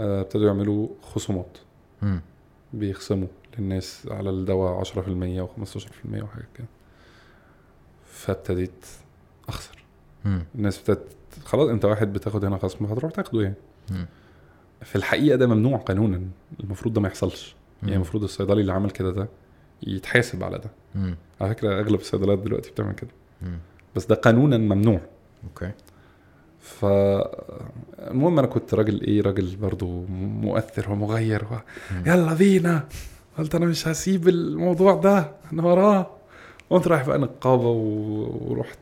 آه، ابتدوا يعملوا خصومات. بيخصموا للناس على الدواء 10% و15% وحاجات كده فابتديت أخسر مم. الناس ابتدت خلاص أنت واحد بتاخد هنا خصم هتروح تاخده يعني. في الحقيقة ده ممنوع قانونا المفروض ده ما يحصلش يعني. المفروض الصيدلي اللي عمل كده ده يتحاسب على ده. مم. على فكرة أغلب الصيدليات دلوقتي بتعمل كده. مم. بس ده قانونا ممنوع. أوكي. ف المهم أنا كنت راجل إيه راجل برضو مؤثر ومغير و... يلا بينا. قلت أنا مش هسيب الموضوع ده أنا وراه. قمت رايح بقى نقابة و... ورحت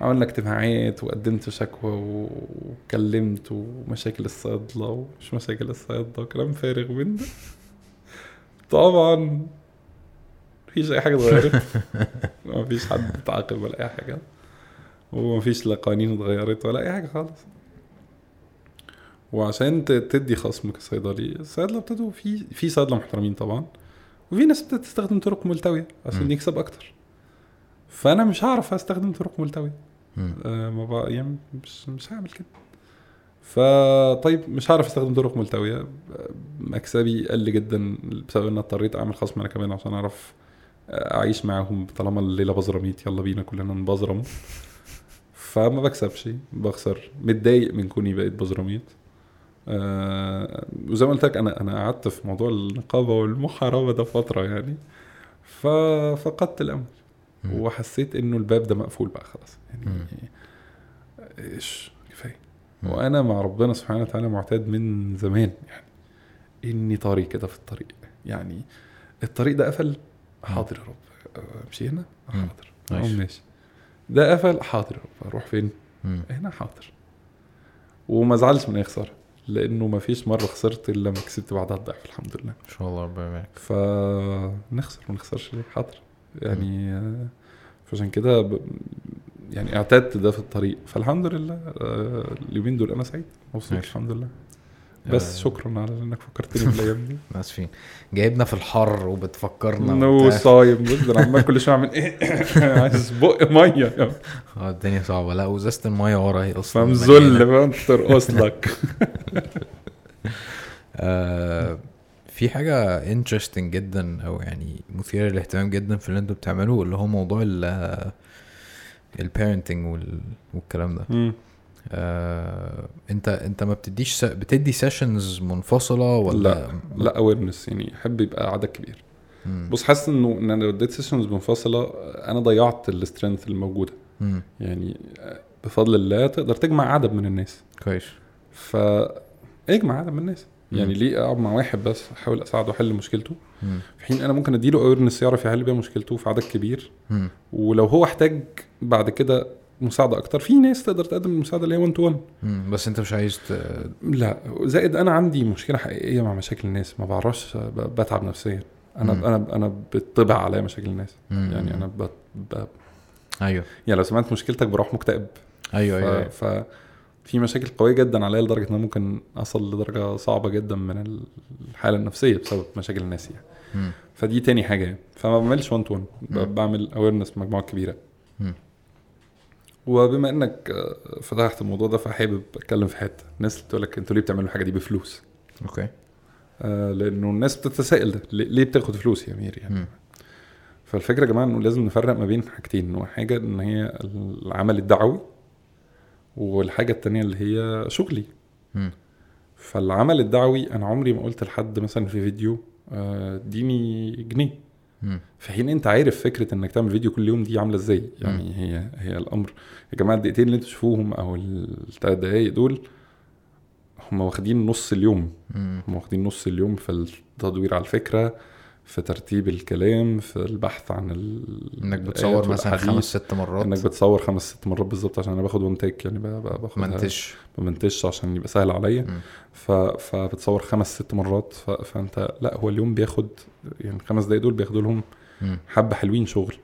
عملنا اجتماعات وقدمت شكوى وكلمت ومشاكل الصيادلة ومش مشاكل الصيادلة وكلام فارغ من ده طبعا مفيش أي حاجة اتغيرت. مفيش حد اتعاقب ولا أي حاجة. ومفيش لا قوانين اتغيرت ولا أي حاجة خالص. وعشان تدي خصم كصيدلي الصيادلة ابتدوا في في صيادلة محترمين طبعا وفي ناس ابتدت تستخدم طرق ملتوية عشان. يكسب أكتر. فأنا مش هعرف أستخدم طرق ملتوية. آه ما بقى يعني مش مش هعمل كده. فطيب مش هعرف أستخدم طرق ملتوية. مكسبي قل جدا بسبب إن اضطريت أعمل خصم أنا كمان عشان أعرف أعيش معاهم طالما الليلة بزرميت يلا بينا كلنا نبزرم فما بكسبش. بخسر. متضايق من كوني بقيت بزرميت آه وزي ما قلت لك أنا أنا قعدت في موضوع النقابة والمحاربة ده فترة يعني. ففقدت الأمل. وحسيت إنه الباب ده مقفول بقى خلاص. يعني. إيش؟ كفاية. وأنا مع ربنا سبحانه وتعالى معتاد من زمان. يعني إني طريق كده في الطريق. يعني الطريق ده قفل. حاضر يا رب. آه، امشي هنا. مم. حاضر. اقوم ماشي. ده قفل. حاضر يا رب. أروح فين. هنا حاضر. وما زعلش من أي خسارة لأنه ما فيش مرة خسرت إلا لما كسبت بعدها الضعف الحمد لله. إن شاء الله ربنا يبارك فنخسر ما نخسرش ليه؟ حاضر. يعني آه، فعشان كده ب... يعني اعتدت ده في الطريق. فالحمد لله آه، اليومين دول أنا سعيد. مبسوط. الحمد لله. بس آه، شكرا على إنك فكرتني بالأيام دي. اسفين جايبنا في الحر وبتفكرنا نو. صايم بص أنا عمال كل شوية أعمل إيه؟ عايز بق مية. آه الدنيا صعبة. لا وإزازة المايه ورا هي أصلا فاهم مليانة. ذل فاهم ترقص لك آه في حاجة interesting جدا أو يعني مثيرة للاهتمام جدا في اللي أنتوا بتعملوه اللي هو موضوع ال ال parenting والكلام ده. آه انت انت ما بتديش س... بتدي sessions منفصلة ولا لا لا awareness يعني احب يبقى عدد كبير مم. بص حاسس إنه إن أنا لو اديت sessions منفصلة أنا ضيعت ال strength الموجودة مم. يعني بفضل الله تقدر تجمع عدد من الناس كويس فاجمع عدد من الناس يعني. ليه أقعد مع واحد بس أحاول أساعده أحل مشكلته مم. في حين أنا ممكن أديله awareness يعرف يحل بيها مشكلته في عدد كبير مم. ولو هو احتاج بعد كده مساعدة أكتر في ناس تقدر تقدم المساعدة اللي هي 1 تو 1 مم. بس أنت مش عايز ت... لا زائد أنا عندي مشكلة حقيقية مع مشاكل الناس ما بعرفش بتعب نفسيا أنا مم. أنا أنا بتطبع عليا مشاكل الناس مم. يعني أنا ب... ب... أيوه يعني لو سمعت مشكلتك بروح مكتئب أيوه أيوه, أيوة. ف... ف... في مشاكل قوية جدا عليا لدرجة إن أنا ممكن أصل لدرجة صعبة جدا من الحالة النفسية بسبب مشاكل الناس يعني مم. فدي تاني حاجة فما بعملش 1 تو 1 مم. بعمل awareness مجموعة كبيرة مم. وبما إنك آه، فتحت الموضوع ده فحابب أتكلم في حتة الناس اللي بتقول لك أنتوا ليه بتعملوا الحاجة دي بفلوس okay آه لأنه الناس بتتساءل ده ليه بتاخد فلوس يا أمير يعني مم. فالفكرة يا جماعة إنه لازم نفرق ما بين حاجتين وحاجه إن هي العمل الدعوي والحاجة التانية اللي هي شغلي مم. فالعمل الدعوي أنا عمري ما قلت لحد مثلا في فيديو آه، اديني جنيه مم. في حين انت عارف فكرة انك تعمل فيديو كل يوم دي عاملة إزاي. يعني هي هي الأمر. يا جماعة الدقيقتين اللي أنتوا تشوفوهم أو الثلاث دقايق دول هم واخدين نص اليوم. هم واخدين نص اليوم في التدوير على الفكرة. في ترتيب الكلام في البحث عن ال... إنك بتصور مثلا. خمس ست مرات إنك بتصور خمس ست مرات بالظبط عشان أنا باخد one take يعني باخد ما منتجش ما منتجش عشان يبقى سهل عليا. ف... فبتصور خمس ست مرات ف... فأنت لأ هو اليوم بياخد يعني الخمس دقايق دول بياخدوا لهم. حبة حلوين شغل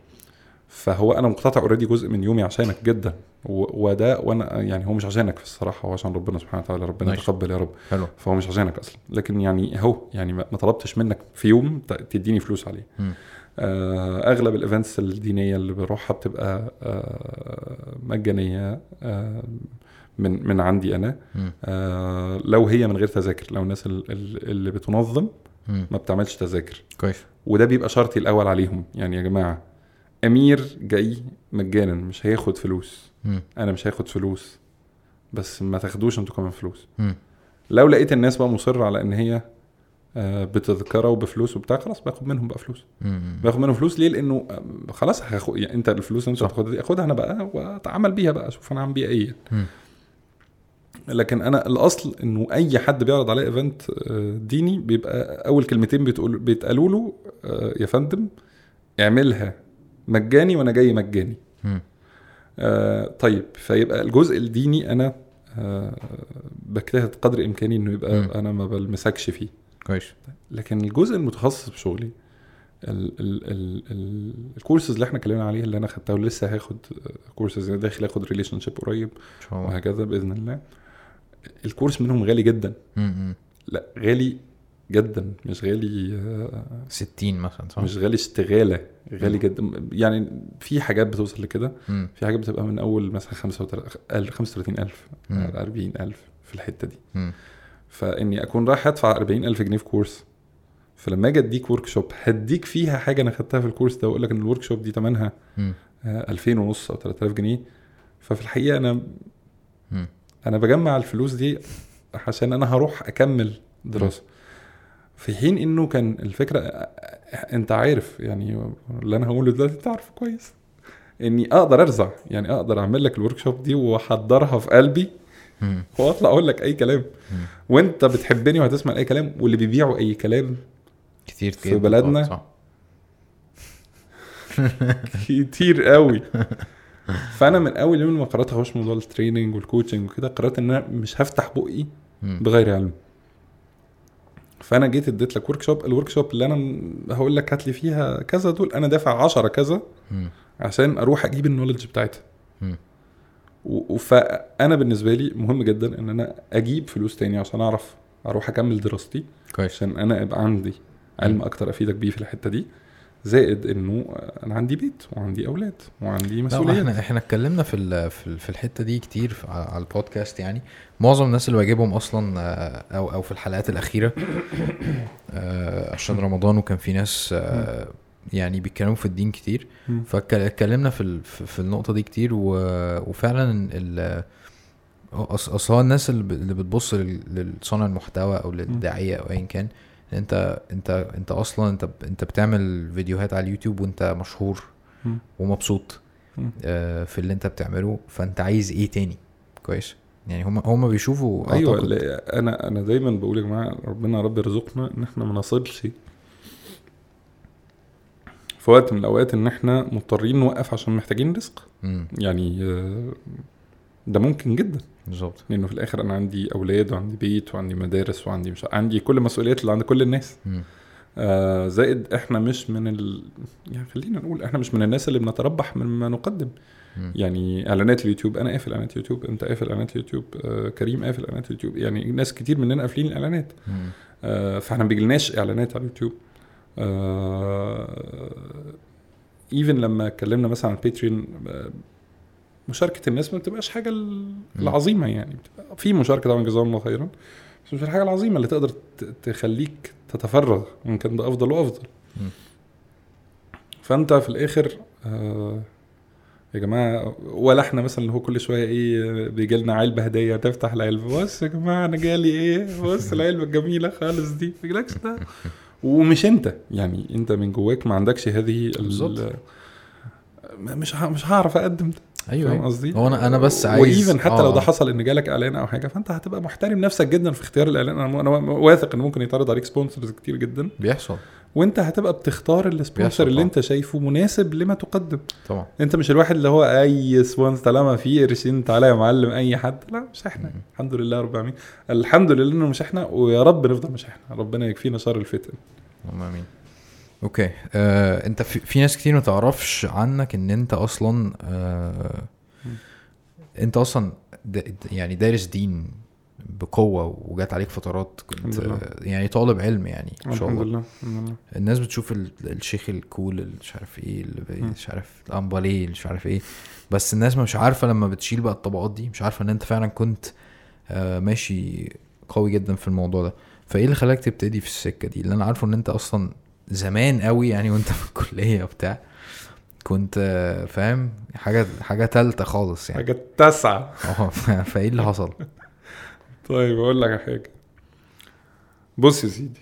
فهو أنا مقتطع already جزء من يومي عشانك جدا. وده وأنا يعني هو مش عشانك في الصراحة هو عشان ربنا سبحانه وتعالى ربنا ماشي. يتقبل يا رب. حلو. فهو مش عشانك أصلا. لكن يعني اهو يعني ما طلبتش منك في يوم تديني فلوس عليه. مم. آه أغلب الإيفنتس الدينية اللي بروحها بتبقى آه مجانية آه من من عندي أنا. لو هي من غير تذاكر لو الناس ال- ال- اللي بتنظم. ما بتعملش تذاكر. كويس. وده بيبقى شرطي الأول عليهم. يعني يا جماعة أمير جاي مجانا مش هياخد فلوس. مم. أنا مش هاخد فلوس بس ما تاخدوش أنتوا كمان فلوس مم. لو لقيت الناس بقى مصرة على ان هي آه، بتذكره وبفلوس وبتاع خلاص باخد منهم بقى فلوس. باخد منهم فلوس ليه لأنه آه، خلاص هاخد يعني انت الفلوس انت. هتاخدها دي اخدها أنا بقى واتعامل بيها بقى أشوف أنا هعمل بيها إيه. لكن أنا الأصل إنه أي حد بيعرض عليه ايفنت آه، ديني بيبقى أول كلمتين بتقول بيتقالوا له يا فندم اعملها مجاني وأنا جاي مجاني طيب فيبقى الجزء الديني أنا آه بجتهد قدر إمكاني إنه يبقى مم. أنا ما بلمسكش فيه كويس لكن الجزء المتخصص بشغلي ال ال ال ال الكورسز اللي إحنا اتكلمنا عليها اللي أنا خدتها ولسه هاخد كورسز داخل آخد relationship قريب وهكذا بإذن الله ال course منهم غالي جدا. مم. لا غالي جدا مش غالي آه، 60 مثلا صح؟ مش غالي اشتغاله غالي. جدا يعني في حاجات بتوصل لكده. في حاجات بتبقى من أول مثلا 35000 مم. 40000 في الحتة دي. فإني أكون رايح أدفع 40000 جنيه في course فلما أجي أديك workshop هديك فيها حاجة أنا خدتها في ال course ده وأقول لك إن ال workshop دي ثمنها مم. 2000 ونص أو 3000 جنيه ففي الحقيقة أنا مم. أنا بجمع الفلوس دي عشان أنا هروح أكمل دراسة في حين إنه كان الفكرة أنت عارف يعني اللي أنا هقوله دلوقتي أنت عارفه كويس إني أقدر أرزع يعني أقدر أعمل لك ال workshop دي وأحضرها في قلبي. وأطلع أقول لك أي كلام. وأنت بتحبني وهتسمع أي كلام واللي بيبيعوا أي كلام كتير في بلدنا صح كتير قوي فأنا من أول يوم لما قررت اخش موضوع ال training وال coaching وكده قررت إن أنا مش هفتح بقي. بغير علم فأنا جيت اديت لك workshop ال workshop اللي أنا م- هقول لك هات لي فيها كذا دول أنا دافع 10 كذا مم. عشان أروح أجيب ال knowledge بتاعتها. فأنا بالنسبة لي مهم جدا إن أنا أجيب فلوس تاني عشان أعرف أروح أكمل دراستي كويس. عشان أنا يبقى عندي علم أكتر أفيدك بيه في الحتة دي. زائد إنه أنا عندي بيت وعندي أولاد وعندي مسؤوليات إحنا إحنا اتكلمنا في في ال- في الحتة دي كتير على البودكاست يعني معظم الناس اللي بجيبهم أصلا آه، أو أو في الحلقات الأخيرة آه، عشان رمضان وكان في ناس آه، يعني بيتكلموا في الدين كتير. فاتكلمنا في في النقطة دي كتير وفعلا اصل الناس اللي, بتبص. لصانع المحتوى أو للداعية أو ايا كان انت انت انت أصلا انت. انت بتعمل فيديوهات على اليوتيوب وانت مشهور. ومبسوط. آه في اللي انت بتعمله فانت عايز إيه تاني كويس يعني هم هم بيشوفوا أيوه أنا أنا دايما بقول يا جماعة ربنا يا رب يرزقنا إن إحنا ما نصلش في وقت من الأوقات إن إحنا مضطرين نوقف عشان محتاجين رزق مم، يعني آه، ده ممكن جدا. بالظبط. لأنه في الآخر أنا عندي أولاد وعندي بيت وعندي مدارس وعندي مش عندي كل المسؤوليات اللي عند كل الناس. آه زائد إحنا مش من ال... يعني خلينا نقول إحنا مش من الناس اللي بنتربح مما نقدم. مم. يعني إعلانات اليوتيوب أنا قافل إعلانات يوتيوب أنت قافل إعلانات يوتيوب آه كريم قافل إعلانات يوتيوب يعني ناس كتير مننا قافلين الإعلانات. آه فإحنا ما بيجيلناش إعلانات على اليوتيوب. even لما اتكلمنا مثلا عن باتريون آه، مشاركة الناس ما بتبقاش حاجة. العظيمة يعني. بتبقى في مشاركة طبعا جزاهم الله خيرا. بس مش الحاجة العظيمة اللي تقدر تخليك تتفرغ وان كان ده أفضل وأفضل. فأنت في الآخر آه يا جماعة ولا إحنا مثلا اللي هو كل شوية إيه بيجي لنا علبة هدية تفتح العلبة. بص يا جماعة أنا جالي إيه؟ بص العلبة الجميلة خالص دي. ما يجيلكش ده. ومش أنت. يعني أنت من جواك ما عندكش هذه ال- بالظبط. مش مش هعرف أقدم ده. أيوه فاهم أيوة. قصدي؟ هو أنا أنا بس عايز و even حتى لو آه. ده حصل إن جالك إعلان أو حاجة فأنت هتبقى محترم نفسك جدا في اختيار الإعلان. أنا أنا واثق إن ممكن يتعرض عليك sponsors كتير جدا. بيحصل. وأنت هتبقى بتختار ال sponsor اللي. أنت شايفه مناسب لما تقدم. طبعا. أنت مش الواحد اللي هو أي sponsor طالما في قرشين تعالى يا معلم أي حد. لا مش إحنا. مم. الحمد لله رب العالمين. الحمد لله إنه مش إحنا ويا رب نفضل مش إحنا. ربنا يكفينا شر الفتن. اللهم آمين. okay. آه، أنت في, في ناس كتير ما تعرفش عنك إن أنت أصلا آه، أنت أصلا د- د- يعني دارس دين بقوة وجات عليك فترات كنت. آه، يعني طالب علم يعني ما شاء الحمد الله. لله الحمد لله. الناس بتشوف ال- الشيخ الكول اللي مش عارف إيه اللي بي-. مش عارف الامباليه اللي مش عارف إيه. بس الناس مش عارفة لما بتشيل بقى الطبقات دي مش عارفة إن أنت فعلا كنت آه، ماشي قوي جدا في الموضوع ده. فإيه اللي خلاك تبتدي في السكة دي؟ اللي أنا عارفه إن أنت أصلا زمان قوي يعني وانت في الكلية وبتاع كنت فاهم حاجة حاجة تالتة خالص يعني. حاجة تسعه آه فايه اللي حصل؟ طيب أقول لك حاجة. بص يا سيدي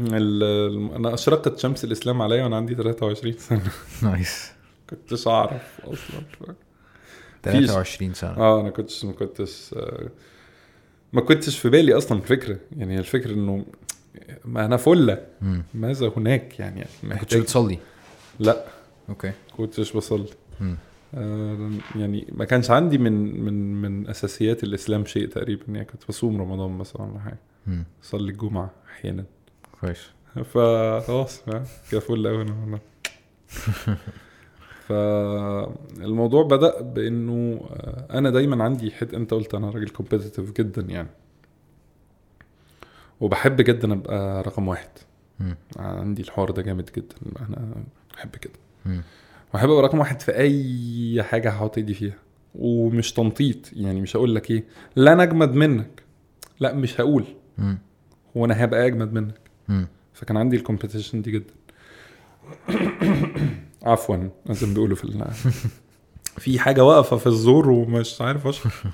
أنا أشرقت شمس الإسلام عليا وأنا عندي 23 سنة. نايس. كنتش أعرف أصلا. 23 سنة. آه أنا كنتش ما كنتش آه، ما كنتش في بالي أصلا الفكرة. يعني الفكرة إنه ما أنا فله مم. ماذا هناك يعني؟ كنتش بتصلي؟ لا. okay. كنتش بصلي. آه، يعني ما كانش عندي من من من أساسيات الإسلام شيء تقريبا. يعني كنت بصوم رمضان مثلا ولا حاجة. أصلي الجمعة أحيانا. كويس. فخلاص كده فل قوي أنا أنا فالموضوع بدأ بإنه آه، أنا دايما عندي حد أنت قلت أنا راجل competitive جدا يعني. وبحب جدا أبقى رقم واحد مم. عندي الحوار ده جامد جدا أنا بحب كده مم. وبحب أبقى رقم واحد في أي حاجة هحط إيدي فيها ومش تنطيط يعني مش هقول لك إيه لا أنا أجمد منك لا مش هقول مم. هو أنا هبقى أجمد منك مم. فكان عندي الكومبيتيشن دي جدا عفوا زي ما بيقولوا في. في حاجة واقفة في الزور ومش عارف أشرح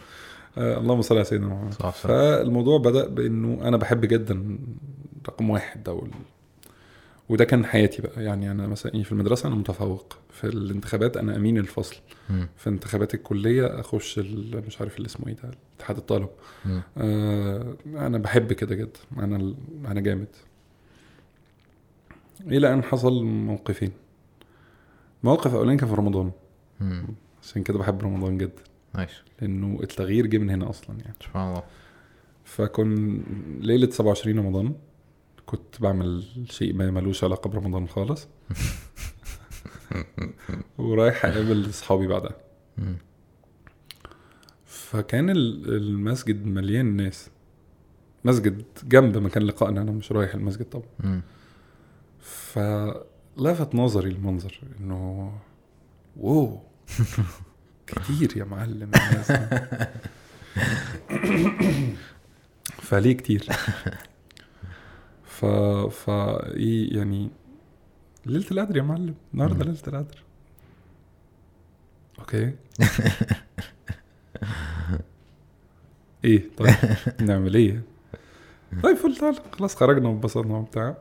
آه اللهم صل على سيدنا محمد. صح صح فالموضوع بدأ بإنه أنا بحب جدا رقم واحد وال... وده كان حياتي بقى. يعني أنا مثلا إيه في المدرسة أنا متفوق في الانتخابات أنا أمين الفصل. مم. في انتخابات الكلية أخش. مش عارف اللي اسمه إيه ده اتحاد الطلب. آه أنا بحب كده جدا. أنا أنا جامد. إلى أن حصل موقفين. موقف أولاني كان في رمضان. مم. عشان كده بحب رمضان جدا. نايس لأنه التغيير جه من هنا أصلا يعني. سبحان الله. فكن ليلة 27 رمضان كنت بعمل شيء ما ملوش علاقة برمضان خالص. ورايح أقابل أصحابي بعدها. فكان ال- المسجد مليان ناس. مسجد جنب مكان لقائنا أنا مش رايح المسجد طبعا. فلفت نظري المنظر إنه واو. كتير يا معلم الناس. فليه كتير؟ ف ف إيه يعني ليلة القدر يا معلم. النهارده. ليلة القدر. أوكي. إيه طيب نعمل إيه؟ طيب فل تعال خلاص خرجنا وانبسطنا وبتاع.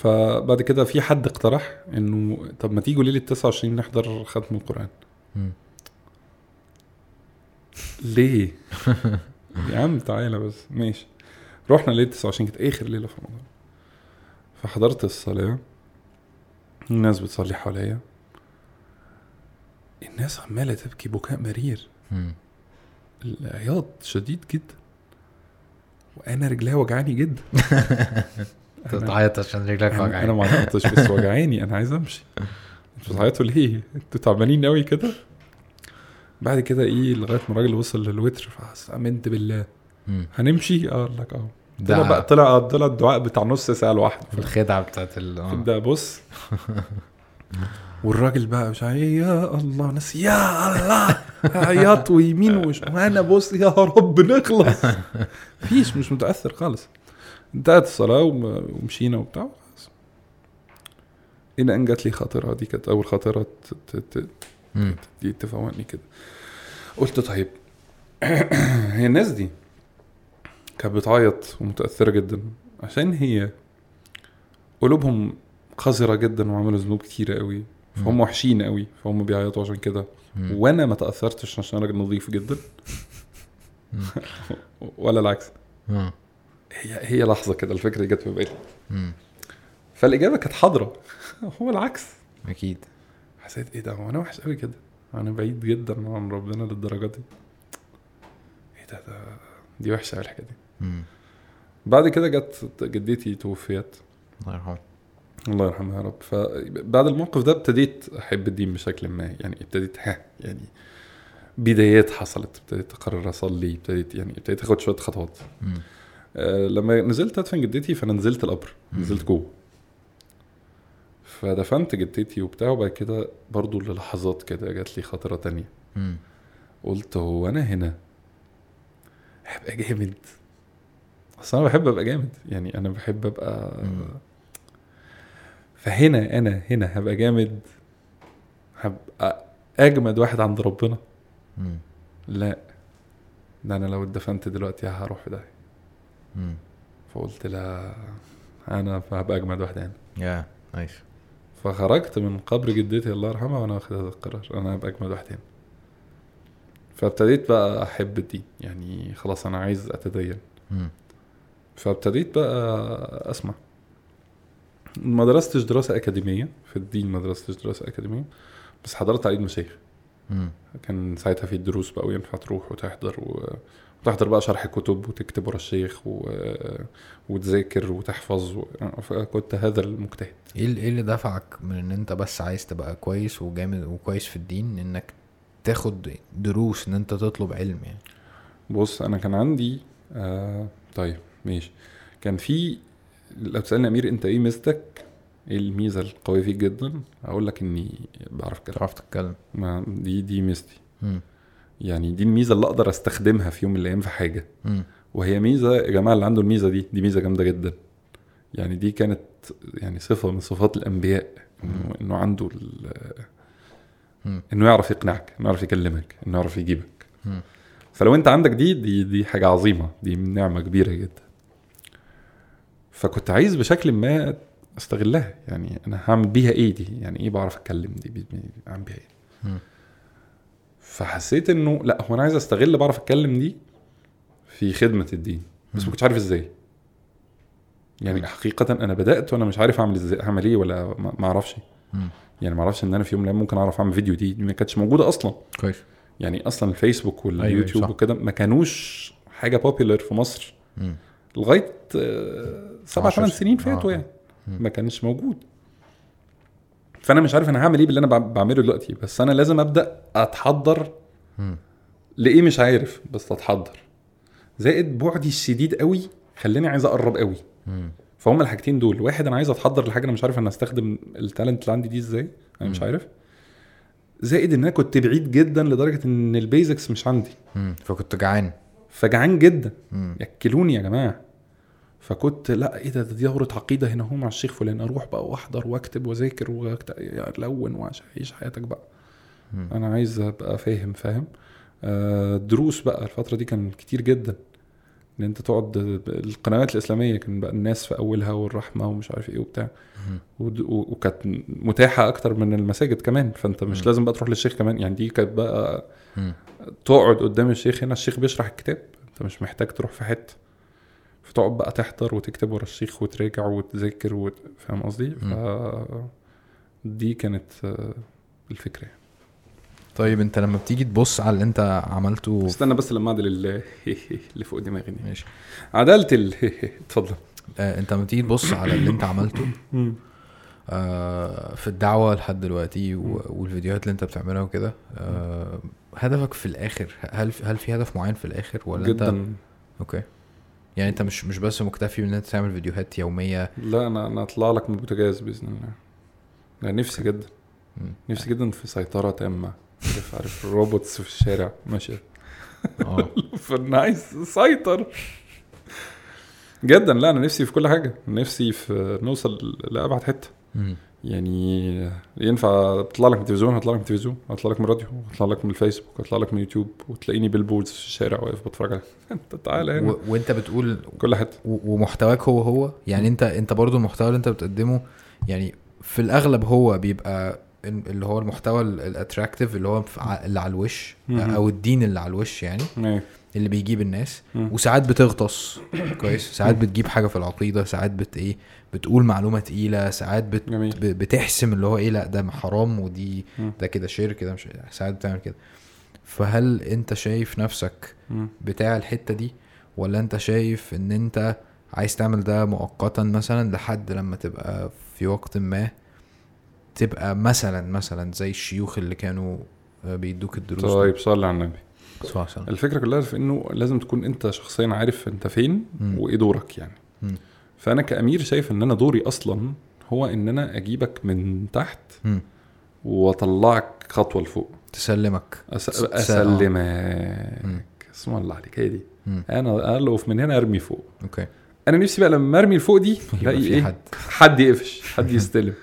فبعد كده في حد اقترح إنه طب ما تيجوا ليلة 29 نحضر ختم القرآن. ليه؟ يا عم تعالى بس. ماشي. رحنا ليلة 29 كانت آخر ليلة في رمضان. فحضرت الصلاة. الناس بتصلي حواليا. الناس عمالة تبكي بكاء مرير. العياط شديد جدا. وأنا رجليا وجعاني جدا. انت بتعيط عشان رجلك أنا, وجعاني. ما عيطتش بس وجعاني. أنا عايز أمشي. أنتوا بتعيطوا ليه؟ أنتوا تعبانين قوي كده؟ بعد كده إيه لغاية ما الراجل وصل للوتر فامنت بالله. هنمشي؟ آه قال لك آه. طلع بقى طلع طلع الدعاء بتاع نص ساعة لوحده. الخدعة بتاعت ال آه. ده بص. والراجل بقى مش عارف يا الله ناس يا الله عياط ويمين وش وأنا بص يا رب نخلص. فيش مش متأثر خالص. انتهت الصلاة وم- ومشينا وبتاع خلاص. إلى أن جات لي خاطرة دي كانت ت- مم. دي تفوقني كده قلت طيب هي الناس دي كانت بتعيط ومتأثرة جدا عشان هي قلوبهم قذرة جدا وعملوا ذنوب كتيرة قوي فهم وحشين قوي فهم بيعيطوا عشان كده. وأنا ما تأثرتش عشان راجل نظيف جدا ولا العكس. هي هي لحظة كده الفكرة دي جت في بالي. مم. فالإجابة كانت حاضرة. هو العكس. أكيد. حسيت إيه ده؟ هو أنا وحش قوي كده. أنا بعيد جدا عن ربنا للدرجة دي. إيه ده, ده دي وحشة قوي الحكاية دي. مم. بعد كده جت جدتي توفيت. الله يرحمه الله يرحمها يا رب. فبعد الموقف ده ابتديت أحب الدين بشكل ما. يعني ابتديت ها يعني بدايات حصلت. ابتديت أقرر أصلي. ابتديت يعني ابتديت أخد شوية خطوات. مم. آه لما نزلت ادفن جدتي فأنا نزلت القبر. نزلت جوه. فدفنت جدتي وبتاع وبعد كده برضو للحظات كده جات لي خاطره تانية. قلت هو أنا هنا؟ هبقى جامد. أصل أنا بحب أبقى جامد. يعني أنا بحب أبقى. فهنا أنا هنا هبقى جامد. هبقى أجمد واحد عند ربنا. لا. ده أنا لو اتدفنت دلوقتي هروح في داهية. مم. فقلت لا أنا هبقى أجمد واحد هنا يا نايس فخرجت من قبر جدتي الله يرحمها وأنا واخد هذا القرار أنا هبقى أجمد واحد هنا فابتديت بقى أحب الدين يعني خلاص أنا عايز أتدين مم. فابتديت بقى أسمع ما درستش دراسة أكاديمية في الدين ما درستش دراسة أكاديمية بس حضرت عيد مشايخ. كان ساعتها في دروس بقى وينفع تروح وتحضر و... وتحضر بقى شرح كتب وتكتب ورا الشيخ و... وتذاكر وتحفظ و... فكنت هذا المجتهد. إيه ال- إيه اللي دفعك من إن أنت بس عايز تبقى كويس وجامد وكويس في الدين إنك تاخد دروس إن أنت تطلب علم يعني؟ بص أنا كان عندي آه طيب ماشي. كان في لو تسألني أمير أنت إيه ميزتك؟ إيه الميزة القوية فيك جدا؟ أقول لك إني بعرف أتكلم. تعرف تتكلم. ما دي دي ميزتي. يعني دي الميزة اللي أقدر أستخدمها في يوم من الأيام في حاجة مم. وهي ميزة يا جماعة اللي عنده الميزة دي دي ميزة جامدة جدا يعني دي كانت يعني صفة من صفات الأنبياء إنه إنه عنده. إنه يعرف يقنعك إنه يعرف يكلمك إنه يعرف يجيبك مم. فلو أنت عندك دي دي دي حاجة عظيمة دي نعمة كبيرة جدا فكنت عايز بشكل ما أستغلها يعني أنا هعمل بيها إيه دي يعني إيه بعرف أتكلم دي بي- أعمل بيها إيه. فحسيت إنه لا هو أنا عايز أستغل بعرف أتكلم دي في خدمة الدين بس ما كنتش عارف إزاي يعني حقيقة أنا بدأت وأنا مش عارف أعمل إزاي أعمل إيه ولا ما أعرفش. يعني ما أعرفش إن أنا في يوم من الأيام ممكن أعرف أعمل فيديو دي, ما كانتش موجودة أصلا كويس يعني أصلا الفيسبوك أيوة، واليوتيوب صح. وكده ما كانوش حاجة بوبيلر في مصر مم. لغاية آه، سبع ثمان سنين. فاتوا آه. يعني. ما كانش موجود فأنا مش عارف أنا هعمل إيه باللي أنا بع- بعمله دلوقتي بس أنا لازم أبدأ أتحضر. لإيه مش عارف بس أتحضر زائد بعدي الشديد قوي خلاني عايز أقرب قوي. فهم الحاجتين دول واحد أنا عايز أتحضر لحاجة أنا مش عارف أنا استخدم ال talent اللي عندي دي إزاي أنا مش. عارف زائد إن أنا كنت بعيد جدا لدرجة إن ال basics مش عندي. فكنت جعان فجعان جدا. ياكلوني يا جماعة فكنت لا إيه ده دي دورة عقيدة هنا هو مع الشيخ فلان أروح بقى وأحضر وأكتب وأذاكر و alone واعيش حياتك بقى. مم. أنا عايز أبقى فاهم فاهم؟ آه، دروس بقى الفترة دي كان كتير جدا. إن أنت تقعد القنوات الإسلامية كان بقى الناس في أولها والرحمة ومش عارف إيه وبتاع. وكانت متاحة أكتر من المساجد كمان. فأنت مش مم. لازم بقى تروح للشيخ كمان. يعني دي كانت بقى مم. تقعد قدام الشيخ هنا الشيخ بيشرح الكتاب. أنت مش محتاج تروح في حتة. فتقعد بقى تحضر وتكتب ورا الشيخ وتراجع وتذاكر وت... فاهم قصدي؟ ف دي كانت آه، الفكرة يعني. طيب انت لما بتيجي تبص على اللي انت عملته استنى بس لما اعدل ال- اللي فوق دماغي. ماشي. عدلت ال اتفضل. آه انت لما تيجي تبص على اللي انت عملته آه في الدعوة لحد دلوقتي والفيديوهات اللي انت بتعملها وكده آه هدفك في الآخر هل هل في هدف معين في الآخر ولا انت جدا. أوكي. يعني انت مش مش بس مكتفي ان انت تعمل فيديوهات يومية. لا أنا أنا اطلع لك من البوتاجاز بإذن الله. أنا نفسي جدا. نفسي جدا في سيطرة تامة. عارف عارف ال robots في الشارع. ماشيه آه. فانا عايز اسيطر جدا. لا أنا نفسي في كل حاجة. نفسي في نوصل لأبعد حتة. يعني ينفع اطلع لك من التلفزيون هطلع لك من التلفزيون هطلع لك من الراديو هطلع لك من الفيسبوك هطلع لك من يوتيوب وتلاقيني بال boards في الشارع واقف بتفرج عليك انت تعالى هنا. و- وانت بتقول كل حتة. ومحتواك هو هو؟ يعني انت انت برضو المحتوى اللي انت بتقدمه يعني في الأغلب هو بيبقى ال- اللي هو المحتوى الاتراكتيف اللي هو اللي على الوش. أو الدين اللي على الوش يعني. اللي بيجيب الناس. وساعات بتغطس. كويس. ساعات بتجيب حاجة في العقيدة. ساعات بت إيه بتقول معلومة تقيلة. ساعات بت جميل. بتحسم اللي هو إيه لأ ده حرام ودي. ده كده شرك كده مش ساعات بتعمل كده. فهل أنت شايف نفسك. بتاع الحتة دي؟ ولا أنت شايف إن أنت عايز تعمل ده مؤقتا مثلا لحد لما تبقى في وقت ما؟ تبقى مثلا مثلا زي الشيوخ اللي كانوا آه، بيدوك الدروس طيب صلي على النبي. وسلم. الفكرة كلها في إنه لازم تكون أنت شخصيا عارف أنت فين مم. وإيه دورك يعني مم. فأنا كأمير شايف إن أنا دوري أصلا هو إن أنا أجيبك من تحت مم. وأطلعك خطوة لفوق تسلمك أس... أسلمك اسم الله عليك هي دي مم. أنا ألقف من هنا أرمي فوق أوكي أنا نفسي بقى لما أرمي لفوق دي ألاقي إيه حد حد يقفش حد يستلم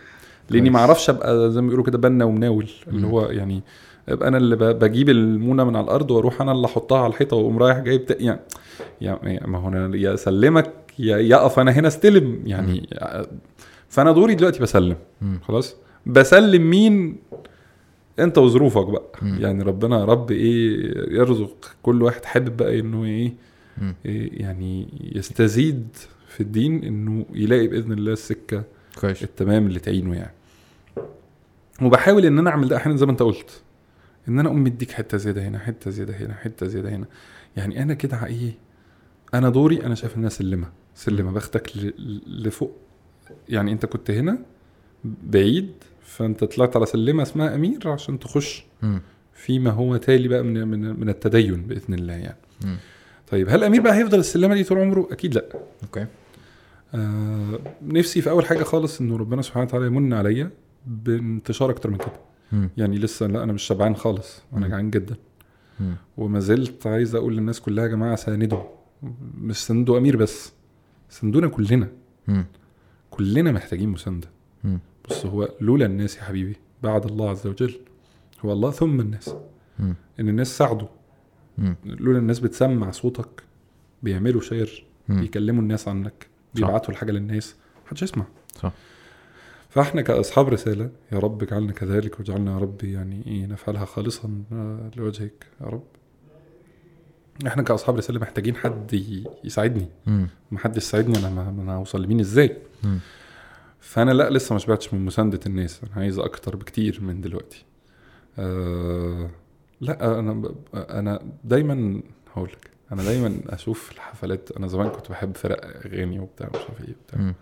لأني. ما أعرفش أبقى زي ما بيقولوا كده بنا ومناول اللي. هو يعني ابقى أنا اللي بجيب المونة من على الأرض وأروح أنا اللي أحطها على الحيطة وأقوم رايح جايب يعني يعني ما هو يا أسلمك يا يقف أنا هنا استلم يعني فأنا دوري دلوقتي بسلم. خلاص؟ بسلم مين؟ أنت وظروفك بقى. يعني ربنا يا رب إيه يرزق كل واحد حابب بقى إنه إيه. إيه يعني يستزيد في الدين إنه يلاقي بإذن الله السكة كويس. التمام اللي تعينه يعني. وبحاول إن أنا أعمل ده أحيانا زي ما أنت قلت. إن أنا أقوم مديك حتة زيادة هنا حتة زيادة هنا حتة زيادة هنا. يعني أنا كده إيه؟ أنا دوري أنا شايف ان أنا سلمة سلمة. باخدك ل- لفوق. يعني أنت كنت هنا بعيد فأنت طلعت على سلمة اسمها أمير عشان تخش. فيما هو تالي بقى من من, من التدين بإذن الله يعني. مم. طيب هل أمير بقى هيفضل السلمة دي طول عمره؟ أكيد لأ. أوكي. آه نفسي في أول حاجة خالص انه ربنا سبحانه وتعالى يمن عليا بانتشار أكتر من كده. يعني لسه لا أنا مش شبعان خالص أنا. جعان جدا. وما زلت عايز أقول للناس كلها يا جماعة ساندوا مش ساندوا أمير بس ساندونا كلنا. كلنا محتاجين مساندة. بص هو لولا الناس يا حبيبي بعد الله عز وجل هو الله ثم الناس. إن الناس ساعدوا. لولا الناس بتسمع صوتك بيعملوا شير. بيكلموا الناس عنك بيبعتوا الحاجة للناس محدش يسمع صح. فاحنا كأصحاب رسالة يا رب اجعلنا كذلك واجعلنا يا رب يعني إيه نفعلها خالصا آه، لوجهك يا رب. إحنا كأصحاب رسالة محتاجين حد يساعدني. ما حدش يساعدني أنا ما أنا هوصل لمين إزاي؟ مم. فأنا لأ لسه ما شبعتش من مساندة الناس. أنا عايز أكتر بكتير من دلوقتي. آه لأ أنا ب- أنا دايما هقول لك أنا دايما أشوف الحفلات. أنا زمان كنت بحب فرق أغاني وبتاع مش عارف إيه وبتاع.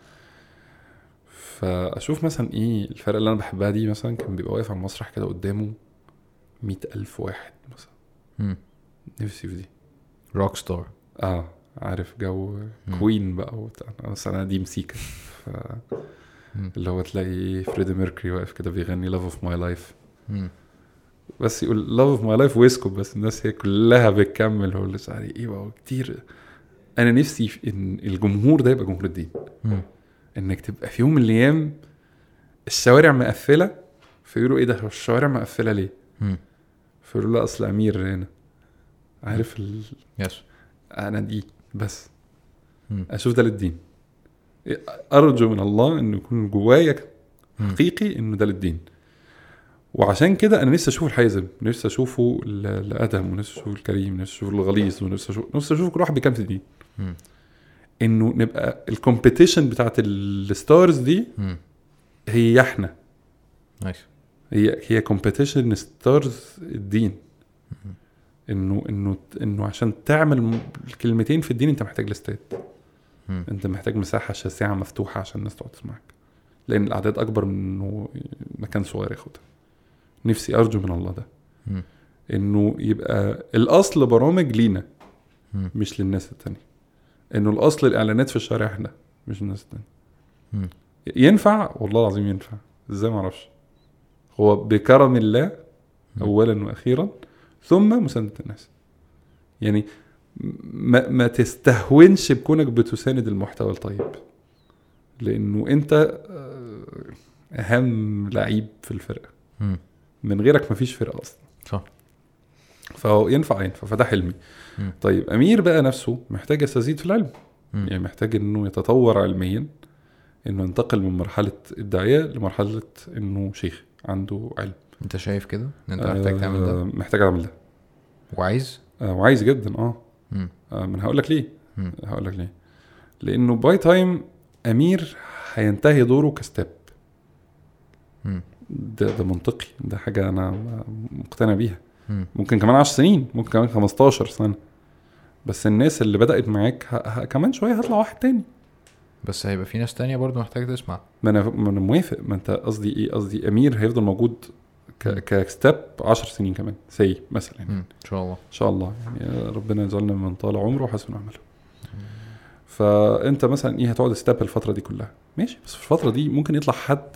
فأشوف مثلا إيه الفرق اللي أنا بحبها دي مثلا كان بيبقى واقف على المسرح كده قدامه مئة ألف واحد مثلا. مم. نفسي في دي. rock star آه عارف جو. Queen بقى وبتاع. بس أنا دي music ف. اللي هو تلاقي Freddie Mercury واقف كده بيغني love of my life. بس يقول love of my life ويسكت بس. الناس هي كلها بتكمل. هو اللي إيه بقى؟ كتير. أنا نفسي إن الجمهور ده يبقى جمهور الدين. إنك تبقى في يوم من الأيام الشوارع مقفلة فيقولوا إيه ده هو الشوارع مقفلة ليه؟ فيقولوا لا أصل أمير هنا عارف ال... يس أنا دي بس مم. أشوف ده للدين أرجو من الله انه يكون جوايا. حقيقي إنه ده للدين وعشان كده أنا نفسي أشوف الحازم نفسي أشوفه ال- الأدهم ونفسي أشوفه الكريم نفسي أشوفه الغليظ ونفسي أشوف نفسي أشوف كل واحد بكام في الدين مم. إنه نبقى ال competition بتاعت ال stars دي مم. هي إحنا. nice هي هي competition stars الدين. انه انه إنه عشان تعمل الكلمتين في الدين أنت محتاج الاستاد. أنت محتاج مساحة شاسعة مفتوحة عشان الناس تقعد تسمعك. لأن الأعداد أكبر من إنه مكان صغير ياخدها. نفسي أرجو من الله ده. مم. إنه يبقى الأصل برامج لينا مم. مش للناس التانية. إنه الأصل الإعلانات في الشارع إحنا مش الناس التانية. ينفع؟ والله العظيم ينفع. إزاي ما أعرفش. هو بكرم الله. اولا وأخيرا ثم مساندة الناس. يعني ما, ما تستهونش بكونك بتساند المحتوى الطيب. لأنه أنت آه، أهم لعيب في الفرقة. من غيرك مفيش فرقة أصلا. صح. فهو ينفع ينفع. فده حلمي. مم. طيب أمير بقى نفسه محتاج يستزيد في العلم. مم. يعني محتاج إنه يتطور علميا إنه ينتقل من مرحلة الداعيه لمرحلة إنه شيخ عنده علم. أنت شايف كده؟ إن أنت محتاج تعمل ده؟ آه، محتاج أعمل ده. وعايز؟ آه وعايز جدا آه. مم. آه، من هقول لك ليه. هقول لك ليه. لأنه by time أمير هينتهي دوره كشاب. ده ده منطقي. ده حاجة أنا مقتنع بيها. ممكن كمان 10 سنين ممكن كمان 15 سنة. بس الناس اللي بدأت معاك ه... ه... كمان شوية هطلع واحد تاني. بس هيبقى في ناس تانية برضو محتاجة تسمع. ما أنا ما أنا موافق. ما أنت قصدي إيه؟ قصدي أمير هيفضل موجود ك... مم. كستاب 10 سنين كمان. سي مثلا. يعني. إن شاء الله. إن شاء الله. يعني ربنا يجعلنا من طال عمره وحسن عمله. فأنت مثلا إيه؟ هتقعد ستاب الفترة دي كلها. ماشي. بس في الفترة دي ممكن يطلع حد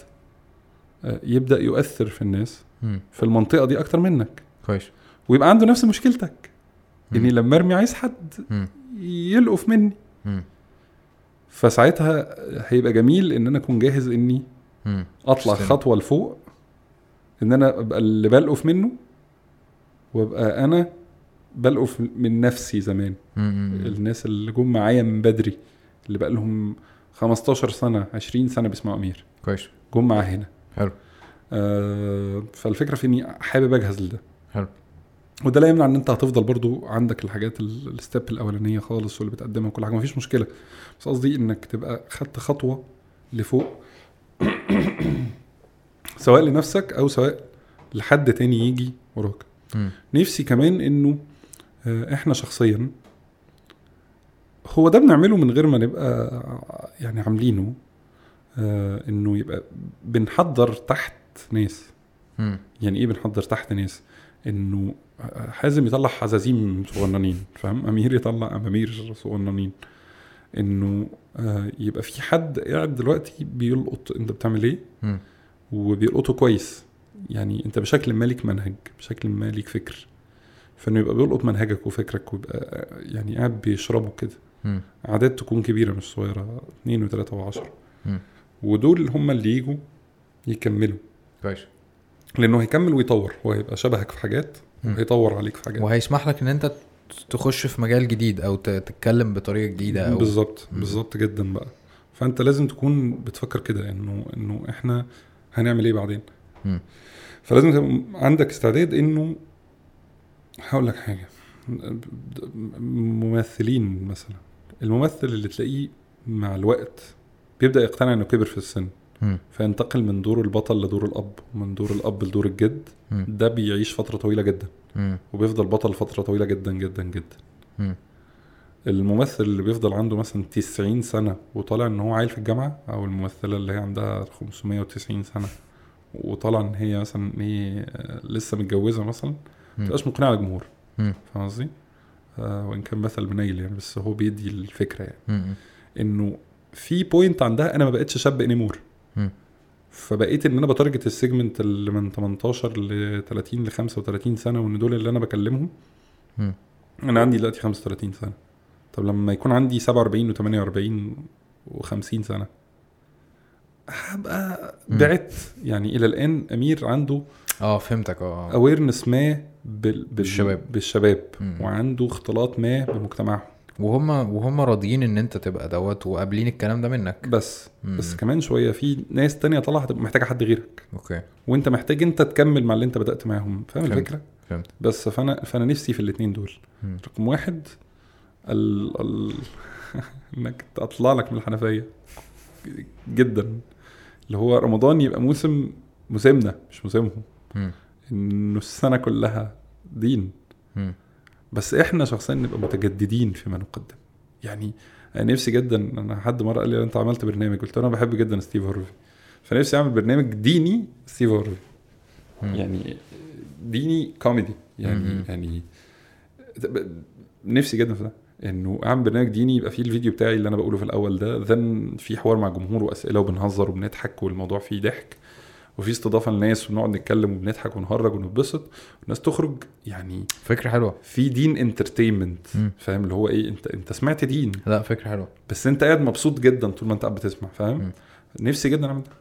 آه، يبدأ يؤثر في الناس. في المنطقة دي أكتر منك. كويس ويبقى عنده نفس مشكلتك. إني لما أرمي عايز حد. يلقف مني. فساعتها هيبقى جميل إن أنا أكون جاهز إني. أطلع. خطوة لفوق إن أنا أبقى اللي بلقف منه وأبقى أنا بلقف من نفسي زمان. الناس اللي جم معايا من بدري اللي بقى لهم 15 سنة 20 سنة بيسمعوا أمير كويس جم معاه هنا حلو آه فالفكرة في إني حابب أجهز لده حلو. وده لا يمنع إن أنت هتفضل برضو عندك الحاجات ال- الستيب الأولانية خالص واللي بتقدمها وكل حاجة مفيش مشكلة بس قصدي إنك تبقى خدت خطوة لفوق سواء لنفسك أو سواء لحد تاني يجي وراك. نفسي كمان إنه آه، إحنا شخصيا هو ده بنعمله من غير ما نبقى يعني عاملينه آه، إنه يبقى بنحضر تحت ناس. يعني إيه بنحضر تحت ناس إنه حازم يطلع حزازيم صغننين فاهم؟ أمير يطلع أمامير صغننين. إنه آه، يبقى في حد قاعد دلوقتي بيلقط أنت بتعمل إيه. وبيلقطه كويس. يعني أنت بشكل ما ليك منهج بشكل ما ليك فكر. فإنه يبقى بيلقط منهجك وفكرك ويبقى يعني قاعد بيشربه كده. اعداد تكون كبيرة مش صغيرة اتنين وتلاتة وعشرة. ودول هم اللي يجوا يكملوا. كويس. لأنه هيكمل ويطور هو هيبقى شبهك في حاجات. وهيطور عليك في حاجات وهيسمح لك إن أنت تخش في مجال جديد أو تتكلم بطريقة جديدة أو بالظبط. بالظبط جدا بقى فأنت لازم تكون بتفكر كده إنه إنه إحنا هنعمل إيه بعدين مم. فلازم تبقى عندك استعداد إنه هقول لك حاجة ممثلين مثلا الممثل اللي تلاقيه مع الوقت بيبدأ يقتنع إنه كبر في السن. فينتقل من دور البطل لدور الأب ومن دور الأب لدور الجد. ده بيعيش فترة طويلة جدا. وبيفضل بطل فترة طويلة جدا جدا جدا مم. الممثل اللي بيفضل عنده مثلا 90 سنة وطالع إن هو عيل في الجامعة أو الممثلة اللي هي عندها 590 سنة وطالع إن هي مثلا آه، لسه متجوزة مثلا مم. متبقاش مقنعة الجمهور مم. فاهم قصدي؟ آه وإن كان مثل منيل يعني بس هو بيدي الفكرة يعني. إنه في point عندها أنا ما بقتش شاب anymore. فبقيت إن أنا ب target ال segment اللي من 18 ل 30 ل 35 سنة وإن دول اللي أنا بكلمهم مم. أنا عندي دلوقتي 35 سنة طب لما يكون عندي 47 و48 و50 سنة هبقى. بعت يعني إلى الآن أمير عنده آه فهمتك آه awareness ما بال... بال... بالشباب. بالشباب مم. وعنده اختلاط ما بمجتمعهم وهم وهم راضيين إن أنت تبقى دوت وقابلين الكلام ده منك. بس. مم. بس كمان شوية في ناس تانية طالعة هتبقى محتاجة حد غيرك. okay. وأنت محتاج أنت تكمل مع اللي أنت بدأت معاهم. فاهم. الفكرة؟ فهمت. بس فانا فأنا نفسي في الاثنين دول. مم. رقم واحد ال... ال... إنك تطلع لك من الحنفية. جدا. اللي هو رمضان يبقى موسم موسمنا مش موسمهم. إنه السنة كلها دين. مم. بس إحنا شخصيا نبقى متجددين فيما نقدم. يعني أنا نفسي جدا أنا حد مرة قال لي أنت عملت برنامج قلت له أنا بحب جدا ستيف هارفي فنفسي أعمل برنامج ديني ستيف هارفي. يعني ديني كوميدي. يعني مم. يعني نفسي جدا في ده. إنه أعمل برنامج ديني يبقى فيه الفيديو بتاعي اللي أنا بقوله في الأول ده then في حوار مع جمهور وأسئلة وبنهزر وبنضحك والموضوع فيه ضحك. وفي استضافة لناس ونقعد نتكلم وبنضحك ونهرج ونتبسط والناس تخرج يعني فكرة حلوة. في دين entertainment. فاهم؟ اللي هو إيه أنت أنت سمعت دين. لا فكرة حلوة. بس أنت قاعد مبسوط جدا طول ما أنت قاعد بتسمع. فاهم؟ نفسي جدا أعمل ده.